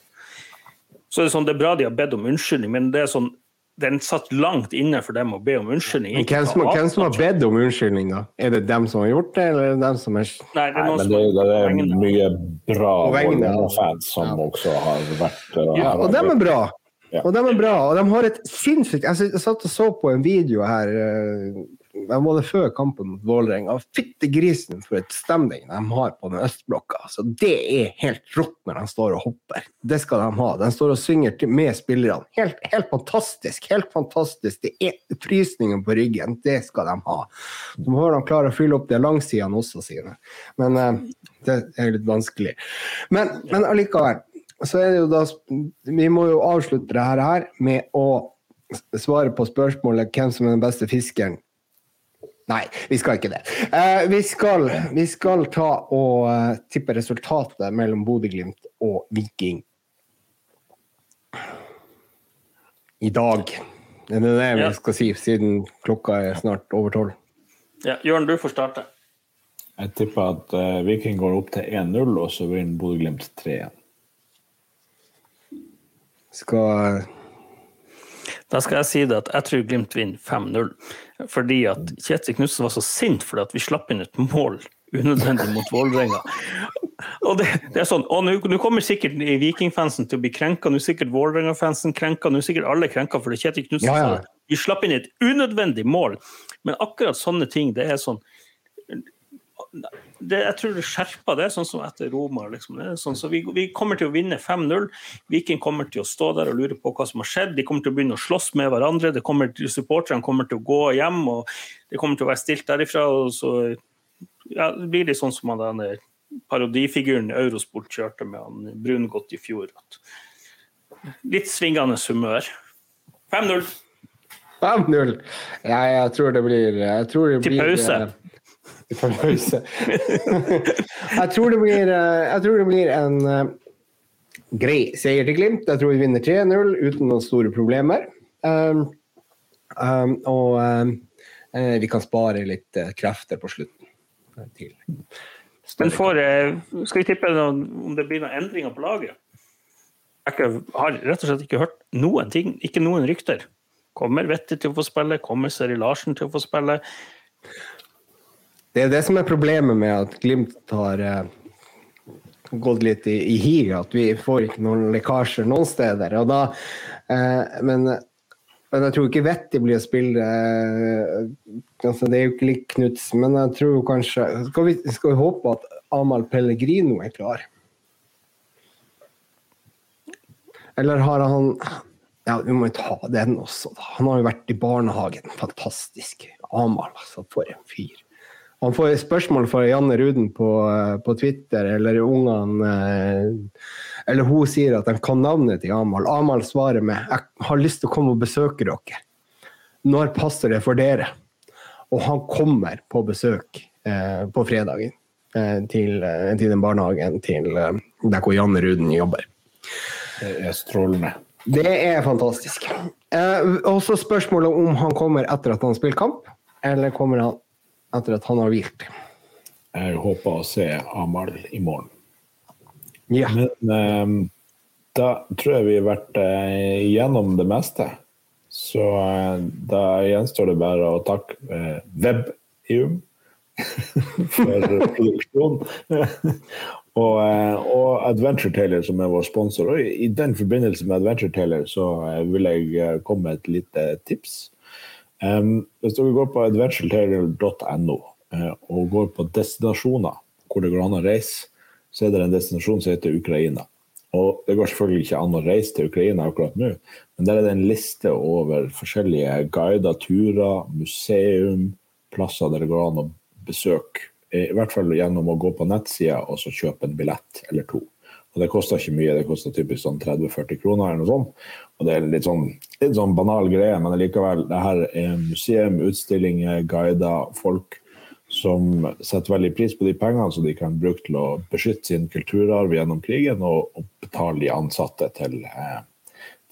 Så det sånn, det er bra de har bedt om unnskyldning, men det er sånn den satt langt inne for dem å be om unnskyldning. Men hvem som, hvem som har bedt om unnskyldning, da? Er det dem som har gjort det, eller er det dem som er Nei, det er Nei, men det, det er mye bra Vålerenga-fans som Ja. også har vært uh, Ja, og dem er bra. Ja. Og de er bra, og de har et sinnssykt Jeg jeg satt og så på en video her eh, var det før kampen mot Vålerenga. Fytte grisen for et stemning de har på den østblokka. Så det er helt rått når de står og hopper. Det skal de ha. De står og synger med spillerne. Helt, helt fantastisk. Helt fantastisk. Det er frysninger på ryggen. Det skal de ha. Så må høre de klarer å fylle opp de langsidene også, sine. Men eh, det er litt vanskelig. Men, men allikevel så er det jo da Vi må jo avslutte det her med å svare på spørsmålet hvem som er den beste fiskeren. Nei, vi skal ikke det. Uh, vi, skal, vi skal ta og uh, tippe resultatet mellom Bodø-Glimt og Viking i dag. Det er det vi Ja. skal si, siden klokka er snart over tolv. ja, Jørn, du får starte. Jeg tipper at uh, Viking går opp til 1-0, og så vinner Bodø-Glimt 3-1. Skal Da skal jeg si det at jeg tror Glimt vinner 5-0. Fordi at Kjetil Knutsen var så sint fordi at vi slapp inn et mål unødvendig mot Vålerenga. Og det, det er sånn, og nå kommer sikkert Vikingfansen til å bli krenka, nå er sikkert Vålerenga-fansen krenka, nå er sikkert alle krenka fordi Kjetil Knutsen Ja, ja. vi slapp inn et unødvendig mål. Men akkurat sånne ting, det er sånn det, jeg tror det skjerper det, sånn som etter Roma. Liksom. Det sånn, så vi, vi kommer til å vinne 5-0. Viking kommer til å stå der og lure på hva som har skjedd. De kommer til å begynne å slåss med hverandre. Det kommer til, supporterne kommer til å gå hjem, og det kommer til å være stilt derifra. og så ja, det blir det sånn som denne parodifiguren Eurosport kjørte med han Brungot i fjor. Litt svingende humør. 5-0 5-0. Ja, jeg tror det blir tror det til blir, pause. eh, til pause. jeg, tror det blir, eh, jeg tror det blir en eh, grei seier til Glimt. Jeg tror vi vinner 3-0 uten noen store problemer. Um, um, og um, eh, vi kan spare litt krefter på slutten. Til. Men for, skal vi tippe noen, om det blir noen endringer på laget? Jeg har rett og slett ikke hørt noen ting. Ikke noen rykter. Kommer Vetti til å få spille? Kommer Seri Larsen til å få spille? Det er det som er problemet med at Glimt har eh, gått litt i, i hi, at vi får ikke noen lekkasjer noen steder. Da, eh, men, men jeg tror ikke Vetti blir å spille eh, altså Det er jo ikke likt Knutsen, men jeg tror kanskje Skal vi, skal vi håpe at Amahl Pellegrino er klar? Eller har han Ja, vi må jo ta den også, da. Han har jo vært i barnehagen. Fantastisk. Amal, altså. For en fyr. Han får spørsmål fra Janne Ruden på, eh, på Twitter, eller ungene eh, Eller hun sier at de kan navnet til Amal. Amal svarer med 'Jeg har lyst til å komme og besøke dere'. Når passer det for dere? Og han kommer på besøk eh, på fredagen eh, til, eh, til den barnehagen til der hvor Janne Ruden jobber. Det er strålende. Det er fantastisk. Eh, også spørsmålet om han kommer etter at han har spilt kamp, eller kommer han etter at han har hvilt. Jeg håper å se Amal i morgen. Ja. Men um, da tror jeg vi har vært uh, gjennom det meste. Så uh, da gjenstår det bare å takke uh, Webium for produksjon. og, uh, og Adventure Taylor, som er vår sponsor. Og i, i den forbindelse med Adventure Taylor så eh, vil jeg eh, komme med et lite tips. Hvis dere går på adventuretaylor.no uh, og går på destinasjoner hvor det går an å reise, så er det en destinasjon som heter Ukraina. Og Det går selvfølgelig ikke an å reise til Ukraina akkurat nå, men der er det en liste over forskjellige guider, turer, museum, plasser der det går an å besøke. I hvert fall gjennom å gå på nettsida og så kjøpe en billett eller to. Og Det koster ikke mye, det koster typisk sånn 30-40 kroner. eller noe sånt. Og Det er litt sånn, litt sånn banal greie, men likevel. Det her er museum, utstillinger, guider, folk som setter veldig pris på de pengene som de kan bruke til å beskytte sin kulturarv gjennom krigen, og, og betale de ansatte til, eh,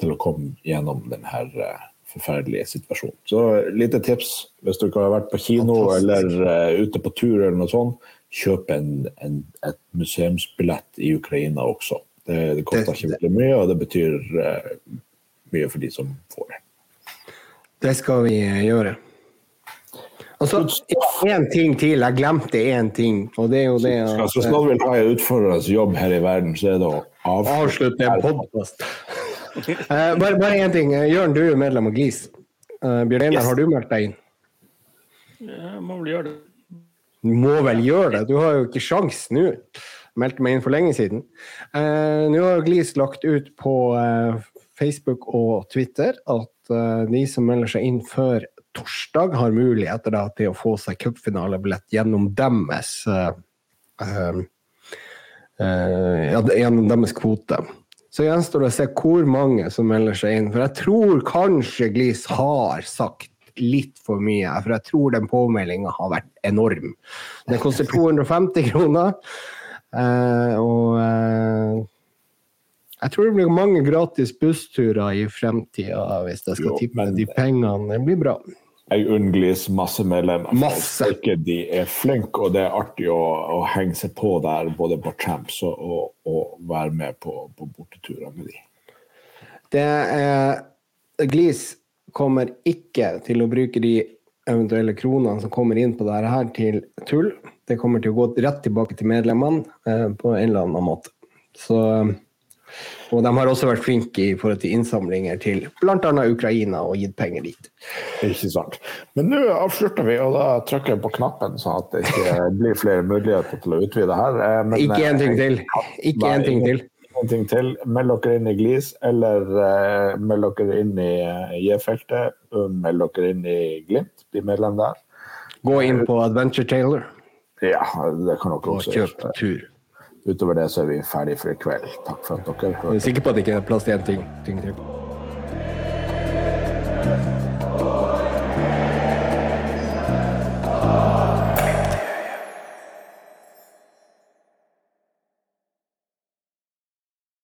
til å komme gjennom denne eh, forferdelige situasjonen. Så lite tips hvis du ikke har vært på kino eller uh, ute på tur eller noe sånt. Kjøp en, en, et museumsbillett i Ukraina også. Det, det koster Det- ikke veldig mye, og det betyr uh, mye for de som får det. Det skal vi eh, gjøre. Og så én ting til. Jeg glemte én ting, og det er jo det Så, så snart vil ha en utfordrende jobb her i verden, så er det å Avslutte en podkast. Eh, bare bare én ting. Jørn, du er jo medlem av GLIS. Uh, Bjørn Einar, Yes. har du meldt deg inn? Ja, må vel gjøre det. Du må vel gjøre det, du har jo ikke sjans nå. Meldte meg inn for lenge siden. Eh, nå har Glis lagt ut på eh, Facebook og Twitter at eh, de som melder seg inn før torsdag, har muligheter da, til å få seg cupfinalebillett gjennom deres eh, eh, eh, gjennom deres kvote. Så gjenstår det å se hvor mange som melder seg inn. For jeg tror kanskje Glis har sagt litt for mye, for jeg tror den påmeldinga har vært enorm. Den koster 250 kroner, eh, og eh, jeg tror det blir mange gratis bussturer i fremtida hvis jeg skal tippe de pengene. Det blir bra. Jeg unnglis masse medlemmer. Masse. De er flinke, og det er artig å, å henge seg på der, både på Champs og, og, og være med på, på borteturer med de. Det er, Glis kommer ikke til å bruke de eventuelle kronene som kommer inn på dette her til tull. Det kommer til å gå rett tilbake til medlemmene eh, på en eller annen måte. Så, og de har også vært flinke i forhold til innsamlinger til bl.a. Ukraina og gitt penger dit. Ikke sant. Men nå avslutter vi, og da trykker jeg på knappen, sånn at det ikke blir flere muligheter til å utvide her. Eh, Men, Ikke en ting eh, til. Ikke en ting til. En ting til. Meld dere inn i Glis, eller uh, meld dere inn i uh, J-feltet. Meld dere inn i Glimt, bli medlem der. Gå inn på Adventure Taylor Ja, det kan dere og også kjøp gjøre. tur. Utover det så er vi ferdig for i kveld. Takk for at dere Jeg er sikker på at det ikke er plass til en ting, ting til.